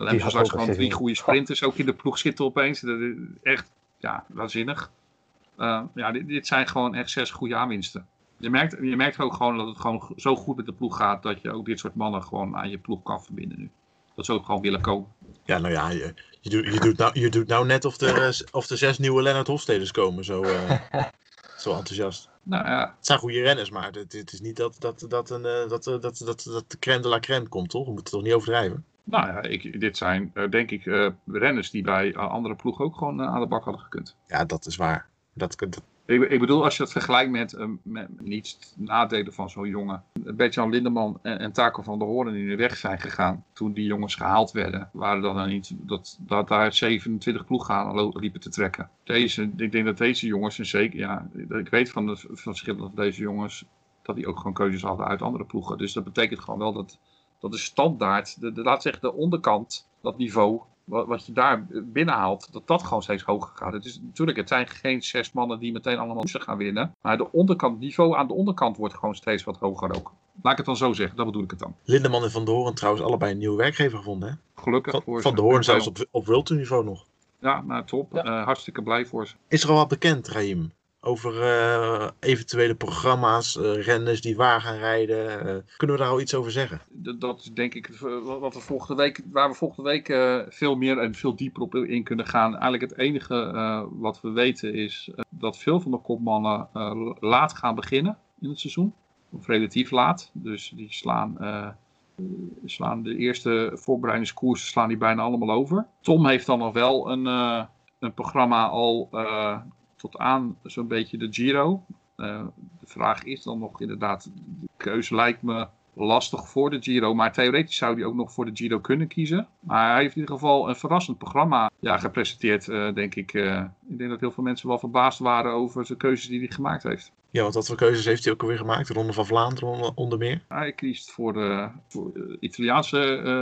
Uh, gaat straks gewoon drie goede sprinters ook in de ploeg zitten opeens. Dat is echt ja, waanzinnig. Eh, ja, dit, dit zijn gewoon echt zes goede aanwinsten. Je merkt, je merkt ook gewoon dat het gewoon zo goed met de ploeg gaat dat je ook dit soort mannen gewoon aan je ploeg kan verbinden nu. Dat ze ook gewoon willen komen. Ja, nou ja, je, je, doet, je, doet, nou, je doet nou net of er, eh, of er zes nieuwe Lennart Hofsteders komen. Zo, eh, zo enthousiast. Nou ja, Het zijn goede renners, maar het, het is niet dat, dat, dat, een, eh, dat, eh, dat, dat, dat de crème de la crème komt, toch? We moeten het toch niet overdrijven? nou ja ik, dit zijn eh, denk ik eh, renners die bij andere ploegen ook gewoon aan de bak hadden gekund. Ja, dat is waar. Dat, dat, Ik, ik bedoel, als je het vergelijkt met, eh, met niet nadelen van zo'n jongen. Bert-Jan Lindeman en, en Taco van der Hoorn die de weg zijn gegaan. Toen die jongens gehaald werden, waren er dan niet dat, dat daar 27 ploeggaan lo- liepen te trekken. Deze, ik denk dat deze jongens, en zeker, ja, ik weet van de verschillen van deze jongens, dat die ook gewoon keuzes hadden uit andere ploegen. Dus dat betekent gewoon wel dat, dat de standaard, de, laat zeggen de onderkant, dat niveau, wat, wat je daar binnenhaalt, dat dat gewoon steeds hoger gaat. Het is natuurlijk, het zijn geen zes mannen die meteen allemaal moesten gaan winnen. Maar de onderkant, niveau aan de onderkant wordt gewoon steeds wat hoger ook. Laat ik het dan zo zeggen, dat bedoel ik het dan. Lindeman en Van der Hoorn trouwens allebei een nieuwe werkgever gevonden. Hè? Gelukkig Van, voor van ze. der Hoorn zelfs op, op niveau nog. Ja, nou top. Ja. Eh, hartstikke blij voor ze. Is er al wat bekend, Raim? Over eh, eventuele programma's, eh, renners die waar gaan rijden. eh, kunnen we daar al iets over zeggen? D- dat is denk ik wat we volgende week, waar we volgende week veel meer en veel dieper op in kunnen gaan. Eigenlijk het enige wat we weten is dat veel van de kopmannen laat gaan beginnen in het seizoen. Of relatief laat. Dus die slaan, slaan de eerste voorbereidingskoersen slaan die bijna allemaal over. Tom heeft dan nog wel een, een programma al tot aan zo'n beetje de Giro. Eh, de vraag is dan nog inderdaad, de keuze lijkt me lastig voor de Giro. Maar theoretisch zou hij ook nog voor de Giro kunnen kiezen. Maar hij heeft in ieder geval een verrassend programma ja, gepresenteerd, eh, denk ik. eh. ik denk dat heel veel mensen wel verbaasd waren over de keuzes die hij gemaakt heeft. Ja, want wat voor keuzes heeft hij ook alweer gemaakt? De Ronde van Vlaanderen onder, meer. Hij kiest voor de voor Italiaanse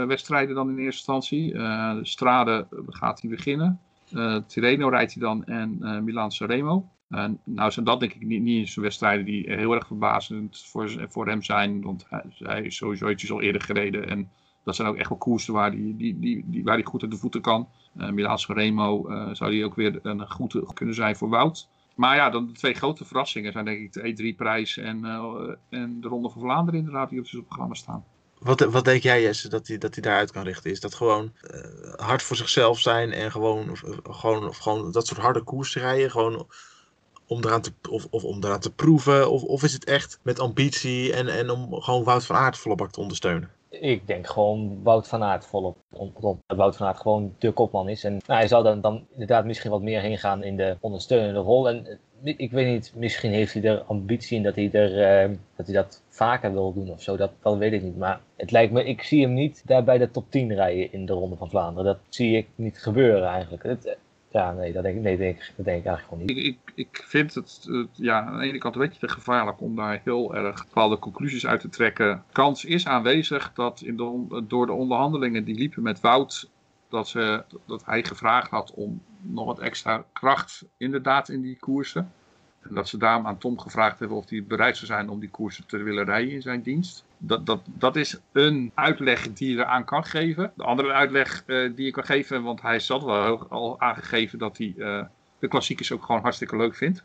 wedstrijden dan in eerste instantie. De Strade gaat hij beginnen. Eh Tirreno rijdt hij dan en eh Milan Sanremo. En nou zijn dat denk ik niet, niet eens wedstrijden die heel erg verbazend voor, voor hem zijn. Want hij, hij is sowieso ietsjes al eerder gereden. En dat zijn ook echt wel koersen waar die, die, die, die, waar goed uit de voeten kan. Uh, Milaans Remo zou die ook weer een goed kunnen zijn voor Wout. Maar ja, dan de twee grote verrassingen zijn denk ik de E3-prijs en, en de Ronde van Vlaanderen inderdaad die op het programma staan. Wat, wat denk jij Jesse dat hij dat daaruit kan richten? Is dat gewoon uh, hard voor zichzelf zijn en gewoon, of, gewoon, of gewoon dat soort harde koers rijden? Gewoon om eraan te, of, of om eraan te proeven? Of, of is het echt met ambitie en, en om gewoon Wout van Aert bak te ondersteunen? Ik denk gewoon Wout van Aert volop. Omdat Wout van Aert gewoon de kopman is. En nou, hij zou dan, dan inderdaad misschien wat meer heen gaan in de ondersteunende rol. En ik weet niet, misschien heeft hij er ambitie in dat hij, er, uh, dat, hij dat vaker wil doen of zo. Dat, dat weet ik niet. Maar het lijkt me, ik zie hem niet daar bij de top 10 rijden in de Ronde van Vlaanderen. Dat zie ik niet gebeuren eigenlijk. Het, ja, nee, dat denk, ik, nee denk, dat denk ik eigenlijk gewoon niet. Ik, ik, ik vind het, ja, aan de ene kant een beetje gevaarlijk om daar heel erg bepaalde conclusies uit te trekken. Kans is aanwezig dat in de, door de onderhandelingen die liepen met Wout, dat, ze, dat hij gevraagd had om nog wat extra kracht inderdaad in die koersen. En dat ze daarom aan Tom gevraagd hebben of hij bereid zou zijn om die koersen te willen rijden in zijn dienst. Dat, dat, dat is een uitleg die je eraan kan geven. De andere uitleg uh, die je kan geven, want hij is wel al aangegeven dat hij uh, de klassiekers ook gewoon hartstikke leuk vindt.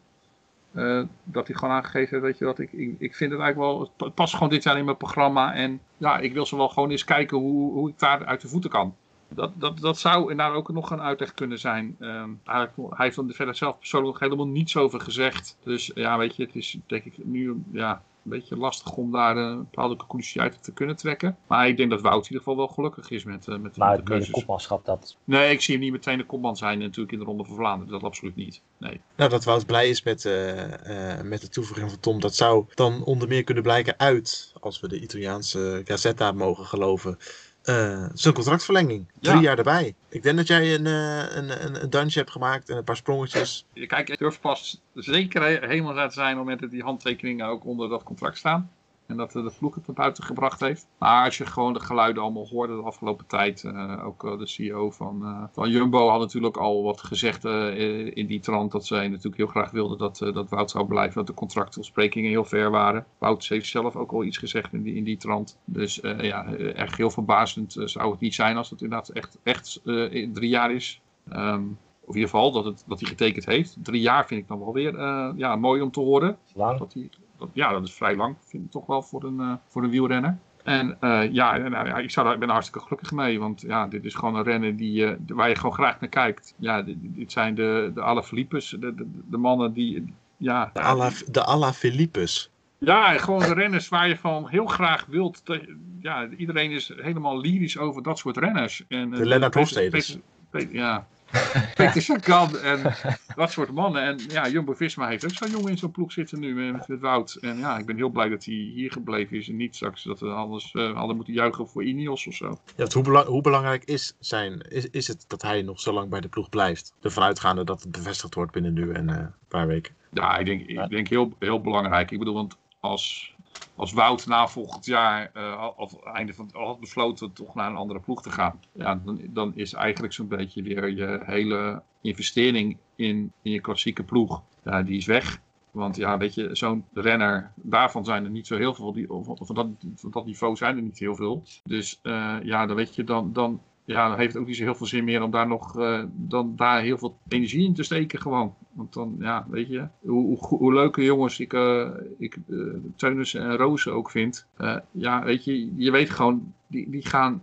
Dat hij gewoon aangegeven weet je wat, ik, ik, ik vind het eigenlijk wel, het past gewoon dit jaar in mijn programma. En ja, ik wil ze wel gewoon eens kijken hoe, hoe ik daar uit de voeten kan. Dat, dat, dat zou inderdaad ook nog een uitleg kunnen zijn. Um, hij heeft er verder zelf persoonlijk nog helemaal niets over gezegd. Dus ja, weet je, het is denk ik nu ja, een beetje lastig om daar een bepaalde conclusie uit te kunnen trekken. Maar ik denk dat Wout in ieder geval wel gelukkig is met, uh, met, maar met de keuzes. Maar kopmanschap dat... Nee, ik zie hem niet meteen de kopman zijn natuurlijk in de Ronde van Vlaanderen. Dat absoluut niet. Nee. Nou, dat Wout blij is met, uh, uh, met de toevoeging van Tom, dat zou dan onder meer kunnen blijken uit, als we de Italiaanse Gazzetta mogen geloven, uh, zijn contractverlenging. Drie ja. jaar erbij. Ik denk dat jij een, uh, een, een, een dansje hebt gemaakt en een paar sprongetjes. Kijk, ik durf pas zeker helemaal te zijn op het moment dat die handtekeningen ook onder dat contract staan. En dat de vloek het naar buiten gebracht heeft. Maar als je gewoon de geluiden allemaal hoorde de afgelopen tijd. Uh, ook de CEO van, uh, van Jumbo had natuurlijk al wat gezegd in die trant. Dat zij natuurlijk heel graag wilden dat, dat Wout zou blijven. Dat de contractbesprekingen heel ver waren. Wout heeft zelf ook al iets gezegd in die, in die trant. Dus ja, echt heel verbazend zou het niet zijn als het inderdaad echt, echt drie jaar is. Um, of in ieder geval dat, het, dat hij getekend heeft. Drie jaar vind ik dan wel weer ja, mooi om te horen. Lang. Dat hij, ja, dat is vrij lang, vind ik toch wel voor een, uh, voor een wielrenner. En uh, ja, nou, ja, ik, zou daar, ik ben er hartstikke gelukkig mee, want ja, dit is gewoon een renner die, uh, waar je gewoon graag naar kijkt. Ja, dit, dit zijn de, de Alaphilippes, de, de, de mannen die, ja... De, Ala, de. Ja, gewoon de renners waar je van heel graag wilt. Te, ja, iedereen is helemaal lyrisch over dat soort renners. En, de Lennart Hofsteders. Ja, Peter Sagan en dat soort mannen. En ja, Jumbo-Visma heeft ook zo'n jongen in zo'n ploeg zitten nu met, met Wout. En ja, ik ben heel blij dat hij hier gebleven is en niet straks dat we alles uh, hadden moeten juichen voor Ineos of zo. Ja, hoe, belang, hoe, belangrijk is, zijn, is, is het dat hij nog zo lang bij de ploeg blijft? Ervan uitgaande dat het bevestigd wordt binnen nu en uh, een paar weken. Ja, ik denk, ik denk heel, heel belangrijk. Ik bedoel, want als als Wout na volgend jaar, uh, of einde van al had besloten toch naar een andere ploeg te gaan, ja, dan, dan is eigenlijk zo'n beetje weer je hele investering in, in je klassieke ploeg, ja, die is weg. Want ja, weet je, zo'n renner, daarvan zijn er niet zo heel veel, die, van, dat, van dat niveau zijn er niet heel veel. Dus uh, ja, dan weet je, dan, dan, ja, dan heeft het ook niet zo heel veel zin meer om daar nog uh, dan daar heel veel energie in te steken gewoon. Want dan, ja, weet je, hoe, hoe, leuke jongens ik, uh, ik uh, Teunissen en Rozen ook vind. ja, weet je, je weet gewoon, die, die gaan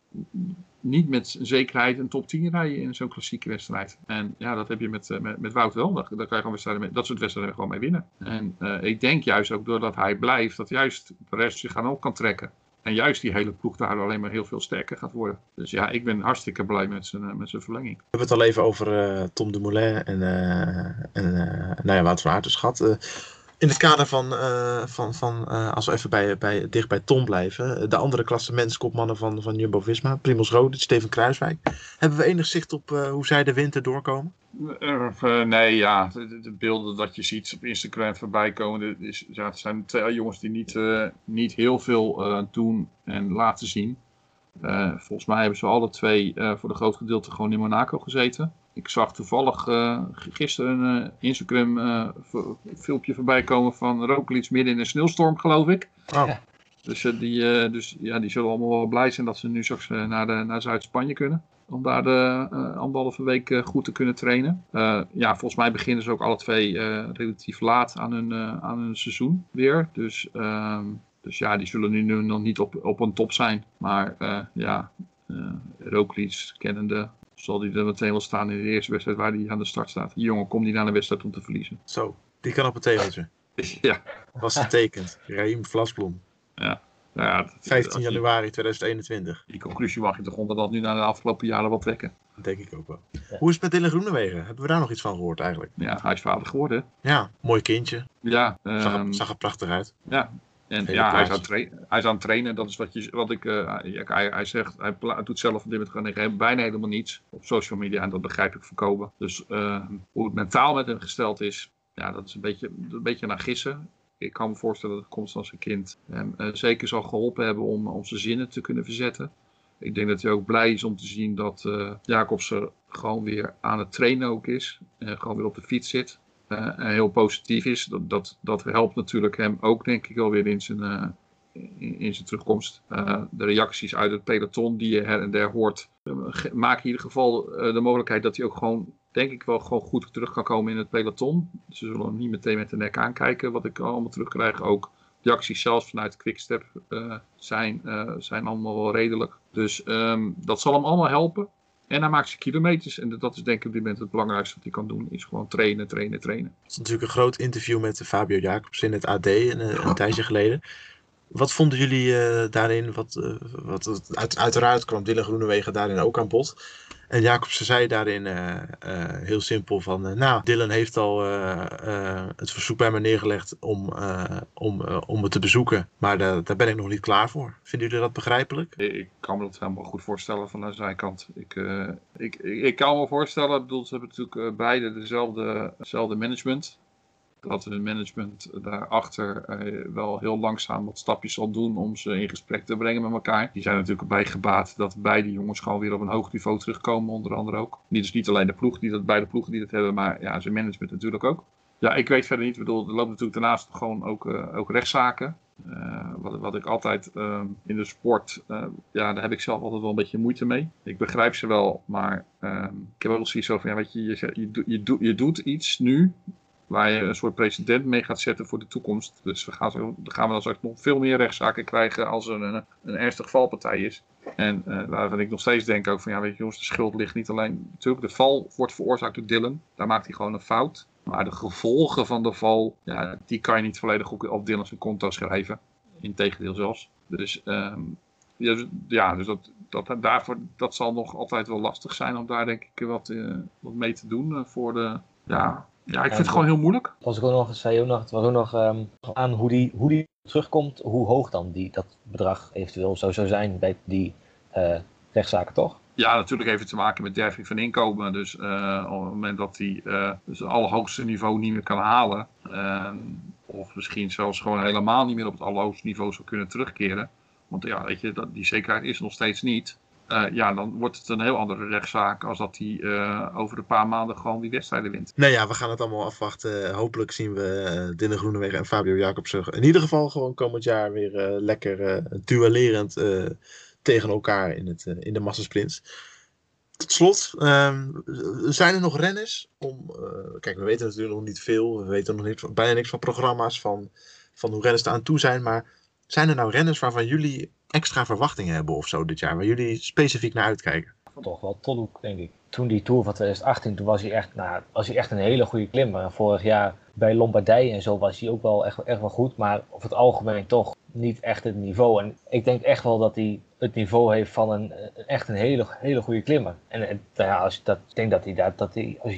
niet met zekerheid een top 10 rijden in zo'n klassieke wedstrijd. En ja, dat heb je met, met, met Wout wel. Daar, daar kan je gewoon mee, dat soort wedstrijden gewoon mee winnen. En ik denk juist ook doordat hij blijft, dat juist de rest zich aan op kan trekken. En juist die hele ploeg daar alleen maar heel veel sterker gaat worden. Dus ja, ik ben hartstikke blij met zijn, met zijn verlenging. We hebben het al even over uh, Tom Dumoulin en, uh, en uh, nou ja, Wout van Aert gehad. in het kader van, van, van als we even bij, bij, dicht bij Tom blijven, de andere klassementskopmannen van, van Jumbo-Visma, Primoz Roglic, Steven Kruiswijk. Hebben we enig zicht op hoe zij de winter doorkomen? Uh, nee, ja, de, de, beelden dat je ziet op Instagram voorbij komen, is, ja, het zijn twee jongens die niet, uh, niet heel veel uh, doen en laten zien. volgens mij hebben ze alle twee voor de groot gedeelte gewoon in Monaco gezeten. Ik zag toevallig gisteren een Instagram filmpje voorbij komen van Roglic midden in een sneeuwstorm, geloof ik. Oh. Dus, eh, die, eh, dus ja, die zullen allemaal wel blij zijn dat ze nu straks eh, naar, de, naar Zuid-Spanje kunnen. Om daar de eh, anderhalve week eh, goed te kunnen trainen. Eh, ja, volgens mij beginnen ze ook alle twee relatief laat aan hun, aan hun seizoen weer. Dus, ehm, dus ja, die zullen nu, nog niet op, op een top zijn. Maar ja, uh, Roglic kennende zal die er meteen wel staan in de eerste wedstrijd waar hij aan de start staat. Die jongen komt niet naar de wedstrijd om te verliezen. Zo, die kan op het tegeltje. ja, Was getekend. Raheem Vlasblom. Nou ja, dat- 15 als je- januari 2021. Die conclusie mag je toch onder dat nu na de afgelopen jaren wel trekken. Dat denk ik ook wel. Hoe is het met Dylan Groenewegen? Hebben we daar nog iets van gehoord eigenlijk? Ja, hij is vader geworden. Ja, mooi kindje. Ja, Zag, er- ehm, zag er prachtig uit. ja. En Hele ja, hij is, hij is aan het trainen. Dat is wat, je, wat ik. eh, ja, hij, hij zegt, hij pla- doet zelf op dit moment gewoon bijna helemaal niets op social media. En dat begrijp ik voorkomen. Dus eh, hoe het mentaal met hem gesteld is, ja, dat is een beetje, een beetje naar gissen. Ik kan me voorstellen dat komst van zijn kind hem eh, zeker zal geholpen hebben om, zijn zinnen te kunnen verzetten. Ik denk dat hij ook blij is om te zien dat eh Jacobsen gewoon weer aan het trainen ook is. En gewoon weer op de fiets zit. eh, en heel positief is. Dat, dat, dat helpt natuurlijk hem ook, denk ik, wel weer in zijn, eh, in, in zijn terugkomst. Eh, de reacties uit het peloton die je her en der hoort, eh, maken in ieder geval eh, de mogelijkheid dat hij ook gewoon, denk ik wel, gewoon goed terug kan komen in het peloton. Ze zullen niet meteen met de nek aankijken, wat ik allemaal terugkrijg. Ook reacties zelfs vanuit Quickstep eh, zijn, eh, zijn allemaal wel redelijk. Dus ehm, dat zal hem allemaal helpen. En hij maakt zijn kilometers. En dat is denk ik op dit moment het belangrijkste wat hij kan doen. Is gewoon trainen, trainen, trainen. Het is natuurlijk een groot interview met Fabio Jacobs in het AD een, een tijdje geleden. Wat vonden jullie eh, daarin? Wat, eh, wat, uit, uiteraard kwam Dylan Groenewegen daarin ook aan bod. En Jacobsen zei daarin eh, heel simpel van... nou, Dylan heeft al het verzoek bij me neergelegd om, om, om me te bezoeken. Maar daar, ben ik nog niet klaar voor. Vinden jullie dat begrijpelijk? Ik kan me dat helemaal goed voorstellen van de zijkant. Ik, ik, ik, ik kan me voorstellen, ik bedoel, ze hebben natuurlijk beide dezelfde, dezelfde management. Dat hun management daarachter eh, wel heel langzaam wat stapjes zal doen om ze in gesprek te brengen met elkaar. Die zijn natuurlijk bij gebaat dat beide jongens gewoon weer op een hoog niveau terugkomen, onder andere ook. Niet, dus niet alleen de ploeg, die dat, beide ploegen die dat hebben, maar ja, zijn management natuurlijk ook. Ja, ik weet verder niet. Ik bedoel, er loopt natuurlijk daarnaast gewoon ook, eh, ook rechtszaken. Eh, wat, wat ik altijd eh, in de sport, eh, ja, daar heb ik zelf altijd wel een beetje moeite mee. Ik begrijp ze wel, maar eh, ik heb ook zoiets zo van, ja, weet je, je, je, je doet iets nu waar je een soort precedent mee gaat zetten voor de toekomst. Dus we gaan, dan gaan we dan straks nog veel meer rechtszaken krijgen als er een, een ernstige valpartij is. En eh, waarvan ik nog steeds denk ook van, ja, weet je jongens, de schuld ligt niet alleen... Natuurlijk, de val wordt veroorzaakt door Dylan. Daar maakt hij gewoon een fout. Maar de gevolgen van de val, ja, die kan je niet volledig op, Dylan zijn konto schrijven. Integendeel zelfs. Dus, ehm, ja, dus- ja, dus dat, dat, daarvoor, dat zal nog altijd wel lastig zijn om daar denk ik wat, eh, wat mee te doen eh, voor de... Ja, ja, ik vind het gewoon heel moeilijk. was ik ook nog, zei je ook nog, was ook nog ehm, aan hoe die, hoe die terugkomt, hoe hoog dan die, dat bedrag eventueel zou, zou zijn bij die eh, rechtszaken, toch? Ja, natuurlijk heeft het te maken met derging van inkomen. Dus eh, op het moment dat hij eh dus het allerhoogste niveau niet meer kan halen. eh, of misschien zelfs gewoon helemaal niet meer op het allerhoogste niveau zou kunnen terugkeren. Want ja, weet je, dat, die zekerheid is nog steeds niet. Eh, ja, dan wordt het een heel andere rechtszaak als dat hij eh, over een paar maanden gewoon die wedstrijden wint. Nou ja, we gaan het allemaal afwachten. Hopelijk zien we eh Dylan Groenewegen en Fabio Jacobsen in ieder geval gewoon komend jaar weer lekker duellerend tegen elkaar in, het, in de massasprints. Tot slot, ehm, zijn er nog renners om. kijk, we weten natuurlijk nog niet veel. We weten nog niet, bijna niks van programma's, van, van hoe renners er aan toe zijn. Maar zijn er nou renners waarvan jullie extra verwachtingen hebben of zo dit jaar? Waar jullie specifiek naar uitkijken? Toch wel Tolhoek, denk ik. Toen die Tour van 2018, toen was hij echt, nou, was hij echt een hele goede klimmer. Vorig jaar bij Lombardije en zo was hij ook wel echt, echt wel goed. Maar over het algemeen toch niet echt het niveau. En ik denk echt wel dat hij het niveau heeft van een, echt een hele, hele goede klimmer. En, nou ja, als, dat, ik denk dat hij dat, dat hij, als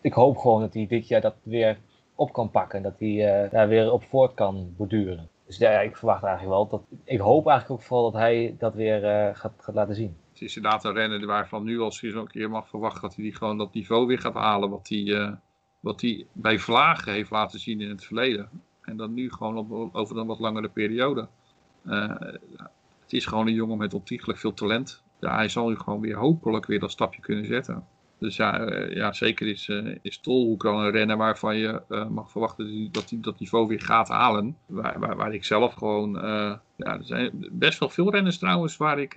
ik hoop gewoon dat hij dit jaar dat weer op kan pakken. En dat hij eh, daar weer op voort kan borduren. Dus ja, ik verwacht eigenlijk wel dat, ik hoop eigenlijk ook vooral dat hij dat weer eh, gaat, gaat laten zien. Het is inderdaad een renner waarvan nu al zo'n keer mag verwachten dat hij die gewoon dat niveau weer gaat halen. Wat hij, eh, wat hij bij Vlagen heeft laten zien in het verleden. En dan nu gewoon over een wat langere periode. Eh, het is gewoon een jongen met ontiegelijk veel talent. Ja, hij zal nu gewoon weer hopelijk weer dat stapje kunnen zetten. Dus ja, eh, ja zeker is, eh is Tolhoek dan een renner waarvan je eh, mag verwachten dat hij dat, dat niveau weer gaat halen. Waar, waar, waar ik zelf gewoon... ja, er zijn best wel veel renners trouwens waar, ik,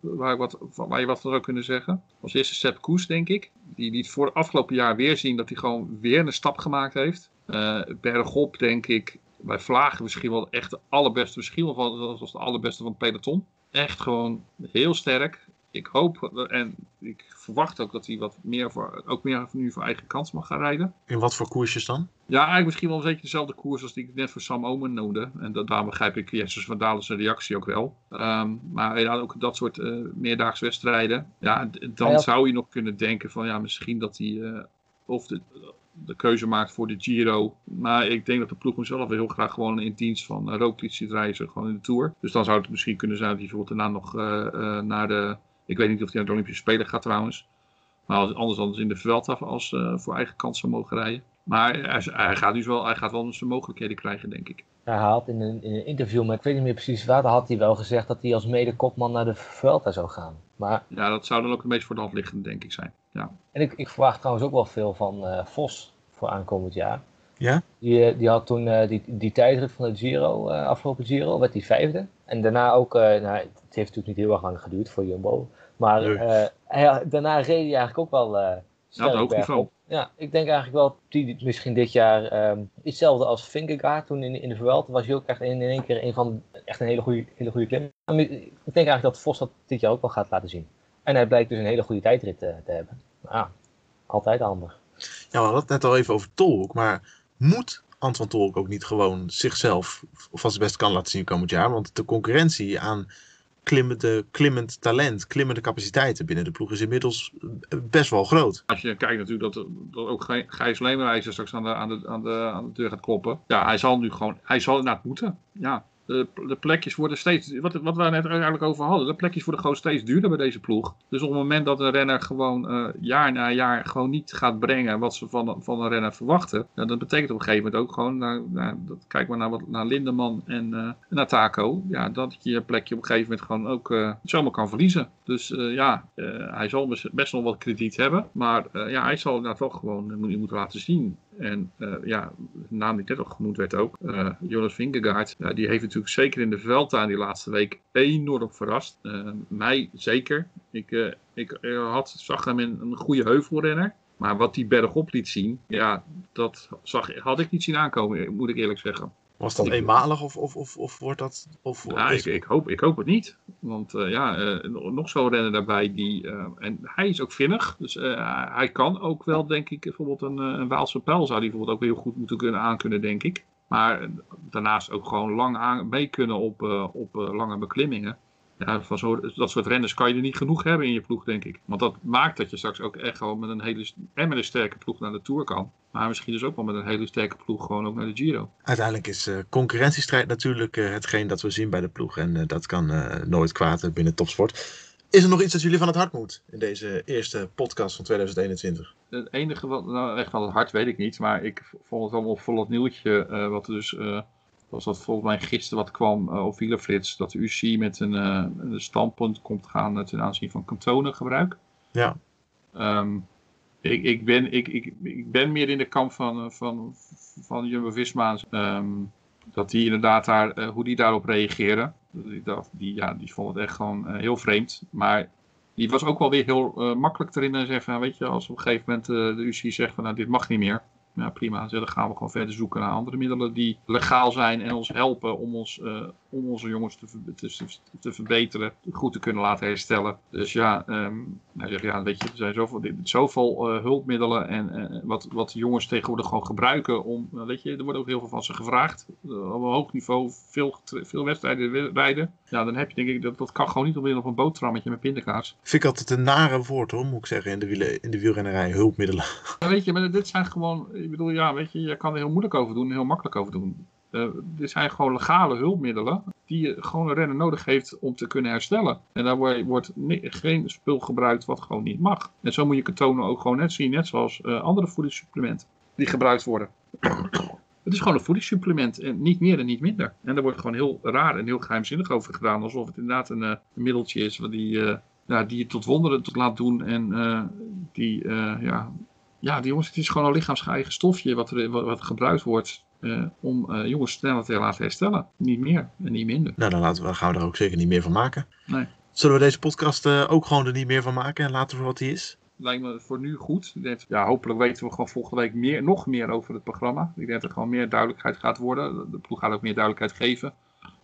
waar, ik wat, waar je wat van zou kunnen zeggen. Als eerste Sepp Koes, denk ik. Die, het voor het afgelopen jaar weer zien dat hij gewoon weer een stap gemaakt heeft. Bergop, denk ik, bij Vlagen misschien wel echt de allerbeste, misschien wel van- zelfs de allerbeste van het peloton. Echt gewoon heel sterk. Ik hoop en ik verwacht ook dat hij wat meer voor, ook meer nu voor eigen kans mag gaan rijden. In wat voor koersjes dan? Ja, eigenlijk misschien wel een beetje dezelfde koers als die ik net voor Sam Omen noemde. En dat, daar begrijp ik Jessers van Dalen zijn reactie ook wel. Ehm, maar ja, ook dat soort eh meerdaags wedstrijden. Ja, dan Ja, ja. zou je nog kunnen denken van ja, misschien dat hij eh, of de, de keuze maakt voor de Giro. Maar ik denk dat de ploeg hem zelf heel graag gewoon in dienst van uh, Roglic ziet reizen, gewoon in de Tour. Dus dan zou het misschien kunnen zijn dat hij bijvoorbeeld daarna nog eh, eh, naar de... Ik weet niet of hij naar de Olympische Spelen gaat trouwens. Maar als, anders dan in de Vuelta als eh, voor eigen kans zou mogen rijden. Maar hij, hij gaat dus wel, hij gaat wel zijn mogelijkheden krijgen, denk ik. Hij had in een, in een interview, maar ik weet niet meer precies waar, had hij wel gezegd dat hij als mede-kopman naar de Vuelta zou gaan. Maar, Ja, dat zou dan ook het meest voor de hand liggende, denk ik, zijn. Ja. en ik, ik verwacht trouwens ook wel veel van eh, Vos voor aankomend jaar. Ja? Die, eh, die had toen eh, die, die tijdrit van de Giro, eh, afgelopen Giro, werd hij vijfde. En daarna ook, eh, nou, het heeft natuurlijk niet heel erg lang geduurd voor Jumbo. Maar Nee. eh, hij, daarna reed hij eigenlijk ook wel eh sterk hoog bergop. niveau. Ja, ik denk eigenlijk wel, die, misschien dit jaar ehm hetzelfde als Vingegaard. Toen in, in de Vuelta was hij ook echt in, in één keer een van, echt een hele goede, hele goede klim. Maar Ik denk eigenlijk dat Vos dat dit jaar ook wel gaat laten zien. En hij blijkt dus een hele goede tijdrit eh, te hebben. Ja, altijd handig. Ja, we hadden het net al even over Tolhoek, maar moet Antoine Tolhoek ook niet gewoon zichzelf van zijn best kan laten zien komend jaar? Want de concurrentie aan klimmende, klimmend talent, klimmende capaciteiten binnen de ploeg is inmiddels eh, best wel groot. Als je kijkt natuurlijk dat, dat ook Gij- Gijs Leemreizer straks aan de, aan, de, aan, de, aan de deur gaat kloppen. Ja, hij zal nu gewoon, hij zal inderdaad moeten. Ja, de, plekjes worden steeds, wat, wat we net eigenlijk over hadden, de plekjes worden gewoon steeds duurder bij deze ploeg. Dus op het moment dat een renner gewoon eh, jaar na jaar gewoon niet gaat brengen wat ze van, van een renner verwachten. Ja, dat betekent op een gegeven moment ook gewoon, nou, nou, dat, kijk maar naar, wat, naar Lindeman en eh, naar Taco. Ja, dat je je plekje op een gegeven moment gewoon ook eh, zomaar kan verliezen. Dus ja, hij zal best, nog wat krediet hebben. Maar ja, hij zal inderdaad wel gewoon moet, moeten laten zien. En eh, ja, de naam die net al genoemd werd ook, eh, Jonas Vingegaard, die heeft natuurlijk zeker in de Vuelta in die laatste week enorm verrast. Eh, mij zeker. Ik, ik had, zag hem in een goede heuvelrenner. Maar wat die bergop liet zien, ja, dat zag, had ik niet zien aankomen, moet ik eerlijk zeggen. Was dat eenmalig of, of, of, of wordt dat... Of, Ja, is- ik, ik, hoop, ik hoop het niet. Want eh, ja, eh, nog zo'n renner daarbij die. eh, en hij is ook vinnig. Dus hij kan ook wel, denk ik, bijvoorbeeld een, een Waalse pijl zou die bijvoorbeeld ook heel goed moeten kunnen aankunnen, denk ik. Maar daarnaast ook gewoon lang aan, mee kunnen op, op lange beklimmingen. Ja, van zo, dat soort renners kan je er niet genoeg hebben in je ploeg, denk ik. Want dat maakt dat je straks ook echt gewoon met een hele en met een sterke ploeg naar de Tour kan. Maar misschien dus ook wel met een hele sterke ploeg gewoon ook naar de Giro. Uiteindelijk is eh, concurrentiestrijd natuurlijk eh, hetgeen dat we zien bij de ploeg. En eh, dat kan nooit kwaad binnen topsport. Is er nog iets dat jullie van het hart moet in deze eerste podcast van 2021? Het enige wat, nou echt van het hart weet ik niet, maar ik vond het wel een opvallend nieuwtje. wat er dus, was dat volgens mij gisteren wat kwam eh, op Wielerflits, dat de UCI met een, eh, een standpunt komt gaan eh, ten aanzien van kantonengebruik. Ja, Ehm, ik, ik, ben, ik, ik, ik ben meer in de kamp van, van, van Jumbo-Visma. ehm, dat die inderdaad daar, hoe die daarop reageren. Die, dat- die, ja, die vond het echt gewoon heel vreemd. Maar die was ook wel weer heel makkelijk erin en zeggen, weet je, als op een gegeven moment de UCI zegt van nou, dit mag niet meer. Ja, prima. Dan gaan we gewoon verder zoeken naar andere middelen die legaal zijn en ons helpen om, ons, eh, om onze jongens te, te, te verbeteren, goed te kunnen laten herstellen. Dus ja, ehm, hij zegt, ja, weet je, er zijn zoveel, zoveel eh, hulpmiddelen en eh, wat, wat de jongens tegenwoordig gewoon gebruiken om, nou, weet je, er wordt ook heel veel van ze gevraagd. Op een hoog niveau veel, veel wedstrijden rijden. Ja, dan heb je denk ik, dat, dat kan gewoon niet op een boterhammetje met pindakaas. vind ik altijd een nare woord hoor, moet ik zeggen, in de, wielen, in de wielrennerij. Hulpmiddelen. Ja, weet je, maar dit zijn gewoon, ik bedoel, ja, weet je, je kan er heel moeilijk over doen en heel makkelijk over doen. Eh, dit zijn gewoon legale hulpmiddelen die je gewoon een renner nodig heeft om te kunnen herstellen. En daar wordt, geen spul gebruikt wat gewoon niet mag. En zo moet je ketonen ook gewoon net zien, net zoals eh, andere voedingssupplementen die gebruikt worden. Het is gewoon een voedingssupplement en niet meer en niet minder. En daar wordt gewoon heel raar en heel geheimzinnig over gedaan. Alsof het inderdaad een, eh, middeltje is die, ja, die je tot wonderen tot laat doen. En die, ja, ja, die jongens, het is gewoon een lichaamseigen stofje wat, er, wat, wat gebruikt wordt eh, om eh, jongens sneller te laten herstellen. Niet meer en niet minder. Nou, dan laten we, gaan we er ook zeker niet meer van maken. Nee. Zullen we deze podcast eh, ook gewoon er niet meer van maken en laten we wat hij is? Lijkt me voor nu goed. Ja, hopelijk weten we gewoon volgende week meer, nog meer over het programma. Ik denk dat er gewoon meer duidelijkheid gaat worden. De ploeg gaat ook meer duidelijkheid geven.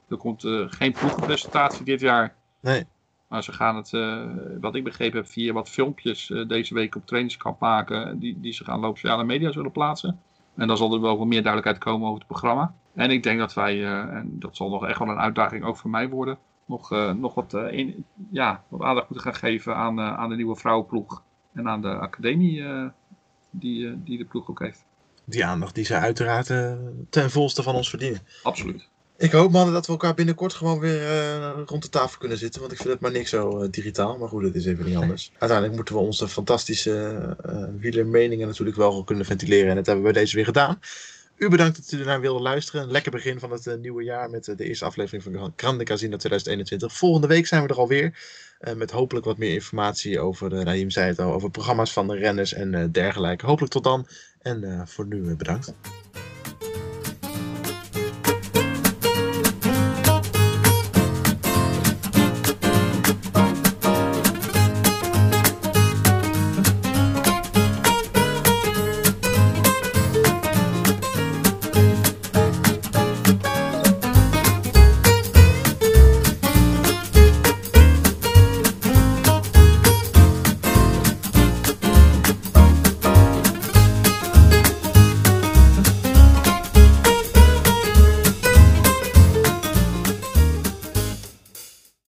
Er komt geen ploegenpresentatie dit jaar. Nee. Maar ze gaan het, eh, wat ik begrepen heb, via wat filmpjes eh, deze week op trainingskamp maken. Die, die ze gaan op sociale media zullen plaatsen. En dan zal er wel wat meer duidelijkheid komen over het programma. En ik denk dat wij, eh, en dat zal nog echt wel een uitdaging ook voor mij worden. Nog, nog wat, in, ja, wat aandacht moeten gaan geven aan, aan de nieuwe vrouwenploeg. En aan de academie die, die de ploeg ook heeft. Die aandacht die zij uiteraard ten volste van ons verdienen. Absoluut. Ik hoop mannen dat we elkaar binnenkort gewoon weer eh, rond de tafel kunnen zitten. Want ik vind het maar niks zo eh, digitaal. Maar goed, het is even niet anders. Uiteindelijk moeten we onze fantastische uh, wielermeningen natuurlijk wel kunnen ventileren. En dat hebben we deze weer gedaan. U bedankt dat u ernaar wilde luisteren. Een lekker begin van het nieuwe jaar met de eerste aflevering van Grande Casino 2021. Volgende week zijn we er alweer. Met hopelijk wat meer informatie over, Raheem zei het al, over programma's van de renners en dergelijke. Hopelijk tot dan. En voor nu bedankt.